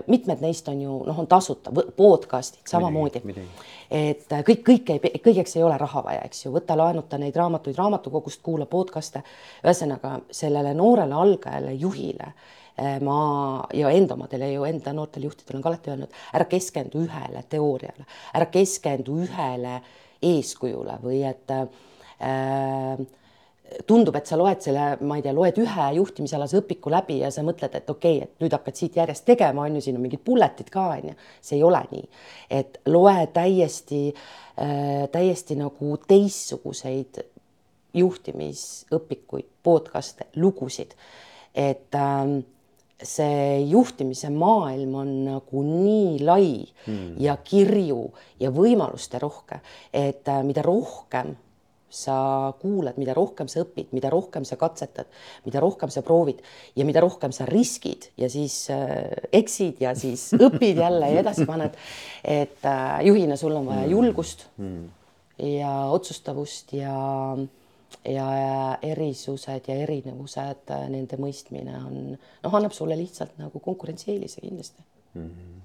mitmed neist on ju noh, on tasuta, podcast'id samamoodi. et äh, kõik, kõik ei, kõigeks ei ole raha vaja, eks ju, võta laenuta neid raamatuid raamatukogust, kuula podcast'e. ühesõnaga sellele noorele algajale juhile ma ja enda omadele ju enda noortel juhtidel on ka alati öelnud, ära keskendu ühele teooriale, ära keskendu ühele eeskujule või et äh, tundub, et sa loed selle, ma ei tea, loed ühe juhtimisalase õpiku läbi ja sa mõtled, et okei okay,, et nüüd hakkad siit järjest tegema, on ju, siin on mingid bullet'id ka on ju, see ei ole nii, et loe täiesti äh,, täiesti nagu teistsuguseid juhtimisõpikuid, podcast'e, lugusid, et äh, see juhtimise maailm on nagu nii lai hmm. ja kirju ja võimaluste rohke, et äh, mida rohkem sa kuulad, mida rohkem sa õpid, mida rohkem sa katsetad, mida rohkem sa proovid ja mida rohkem sa riskid ja siis äh, eksid ja siis õpid jälle ja edasi paned. et äh, juhina sul on vaja julgust ja otsustavust ja, ja erisused ja erinevused, äh, nende mõistmine on, noh, annab sulle lihtsalt nagu konkurentsieelise kindlasti mm. -hmm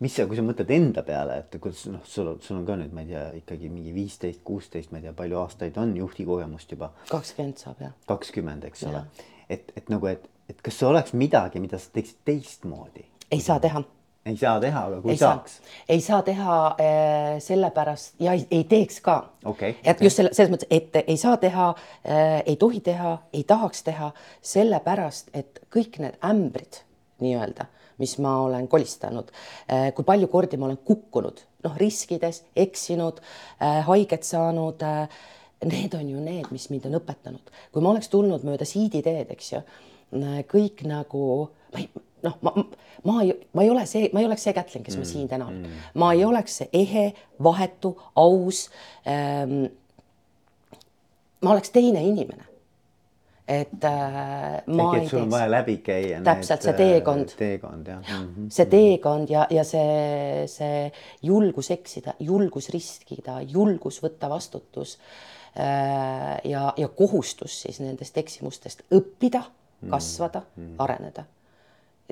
mis sa, kui sa mõtled enda peale, et kuidas noh, sul, sul on ka nüüd, ma ei tea, ikkagi mingi viisteist, kuusteist, ma ei tea, palju aastaid on juhtikogemust juba? kakskümmend saab jah. kakskümmend, eks ja. ole. et, et nagu, et, et kas oleks midagi, mida sa teeksid teistmoodi? ei saa teha ei saa teha, aga kui ei saaks? ei saa teha äh, sellepärast ja ei, ei teeks ka okay,. et okay. just selle, selles mõttes, et ei saa teha äh,, ei tohi teha, ei tahaks teha, sellepärast et kõik need ämbrid nii-öelda mis ma olen kolistanud, äh, kui palju kordi ma olen kukkunud, noh, riskides, eksinud, äh, haiget saanud. Äh, need on ju need, mis mind on õpetanud, kui ma oleks tulnud mööda siiditeed, eks ju, kõik nagu ma ei noh, ma, ma ei, ma ei ole see, ma ei oleks see Kätlin, kes mm, ma siin täna olen mm,. ma ei oleks see ehe, vahetu, aus ähm,. ma oleks teine inimene et äh, ma ehk et sul on vaja läbi käia. täpselt need, see teekond. Äh, teekond jah mm. -hmm. see teekond ja, ja see, see julgus eksida, julgus riskida, julgus võtta vastutus äh, ja, ja kohustus siis nendest eksimustest õppida, mhm. kasvada mm, -hmm. areneda.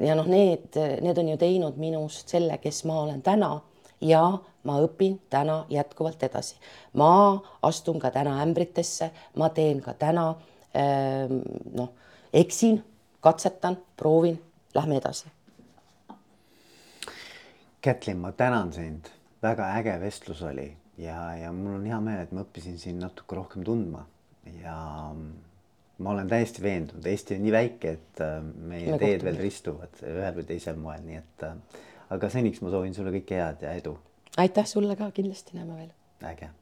Ja noh, need, need on ju teinud minust selle, kes ma olen täna. Ja ma õpin täna jätkuvalt edasi. ma astun ka täna ämbritesse, ma teen ka täna Ehm, noh, eksin, katsetan, proovin, lähme edasi. Kätlin, ma tänan sind, väga äge vestlus oli. Ja, ja mul on hea meel, et ma õppisin sind natuke rohkem tundma. Ja ma olen täiesti veendunud, Eesti on nii väike, et äh, meie me teed veel ristuvad ühel või teisel moel, nii et äh, aga seniks ma soovin sulle kõike head ja edu. aitäh sulle ka, kindlasti näeme veel. äge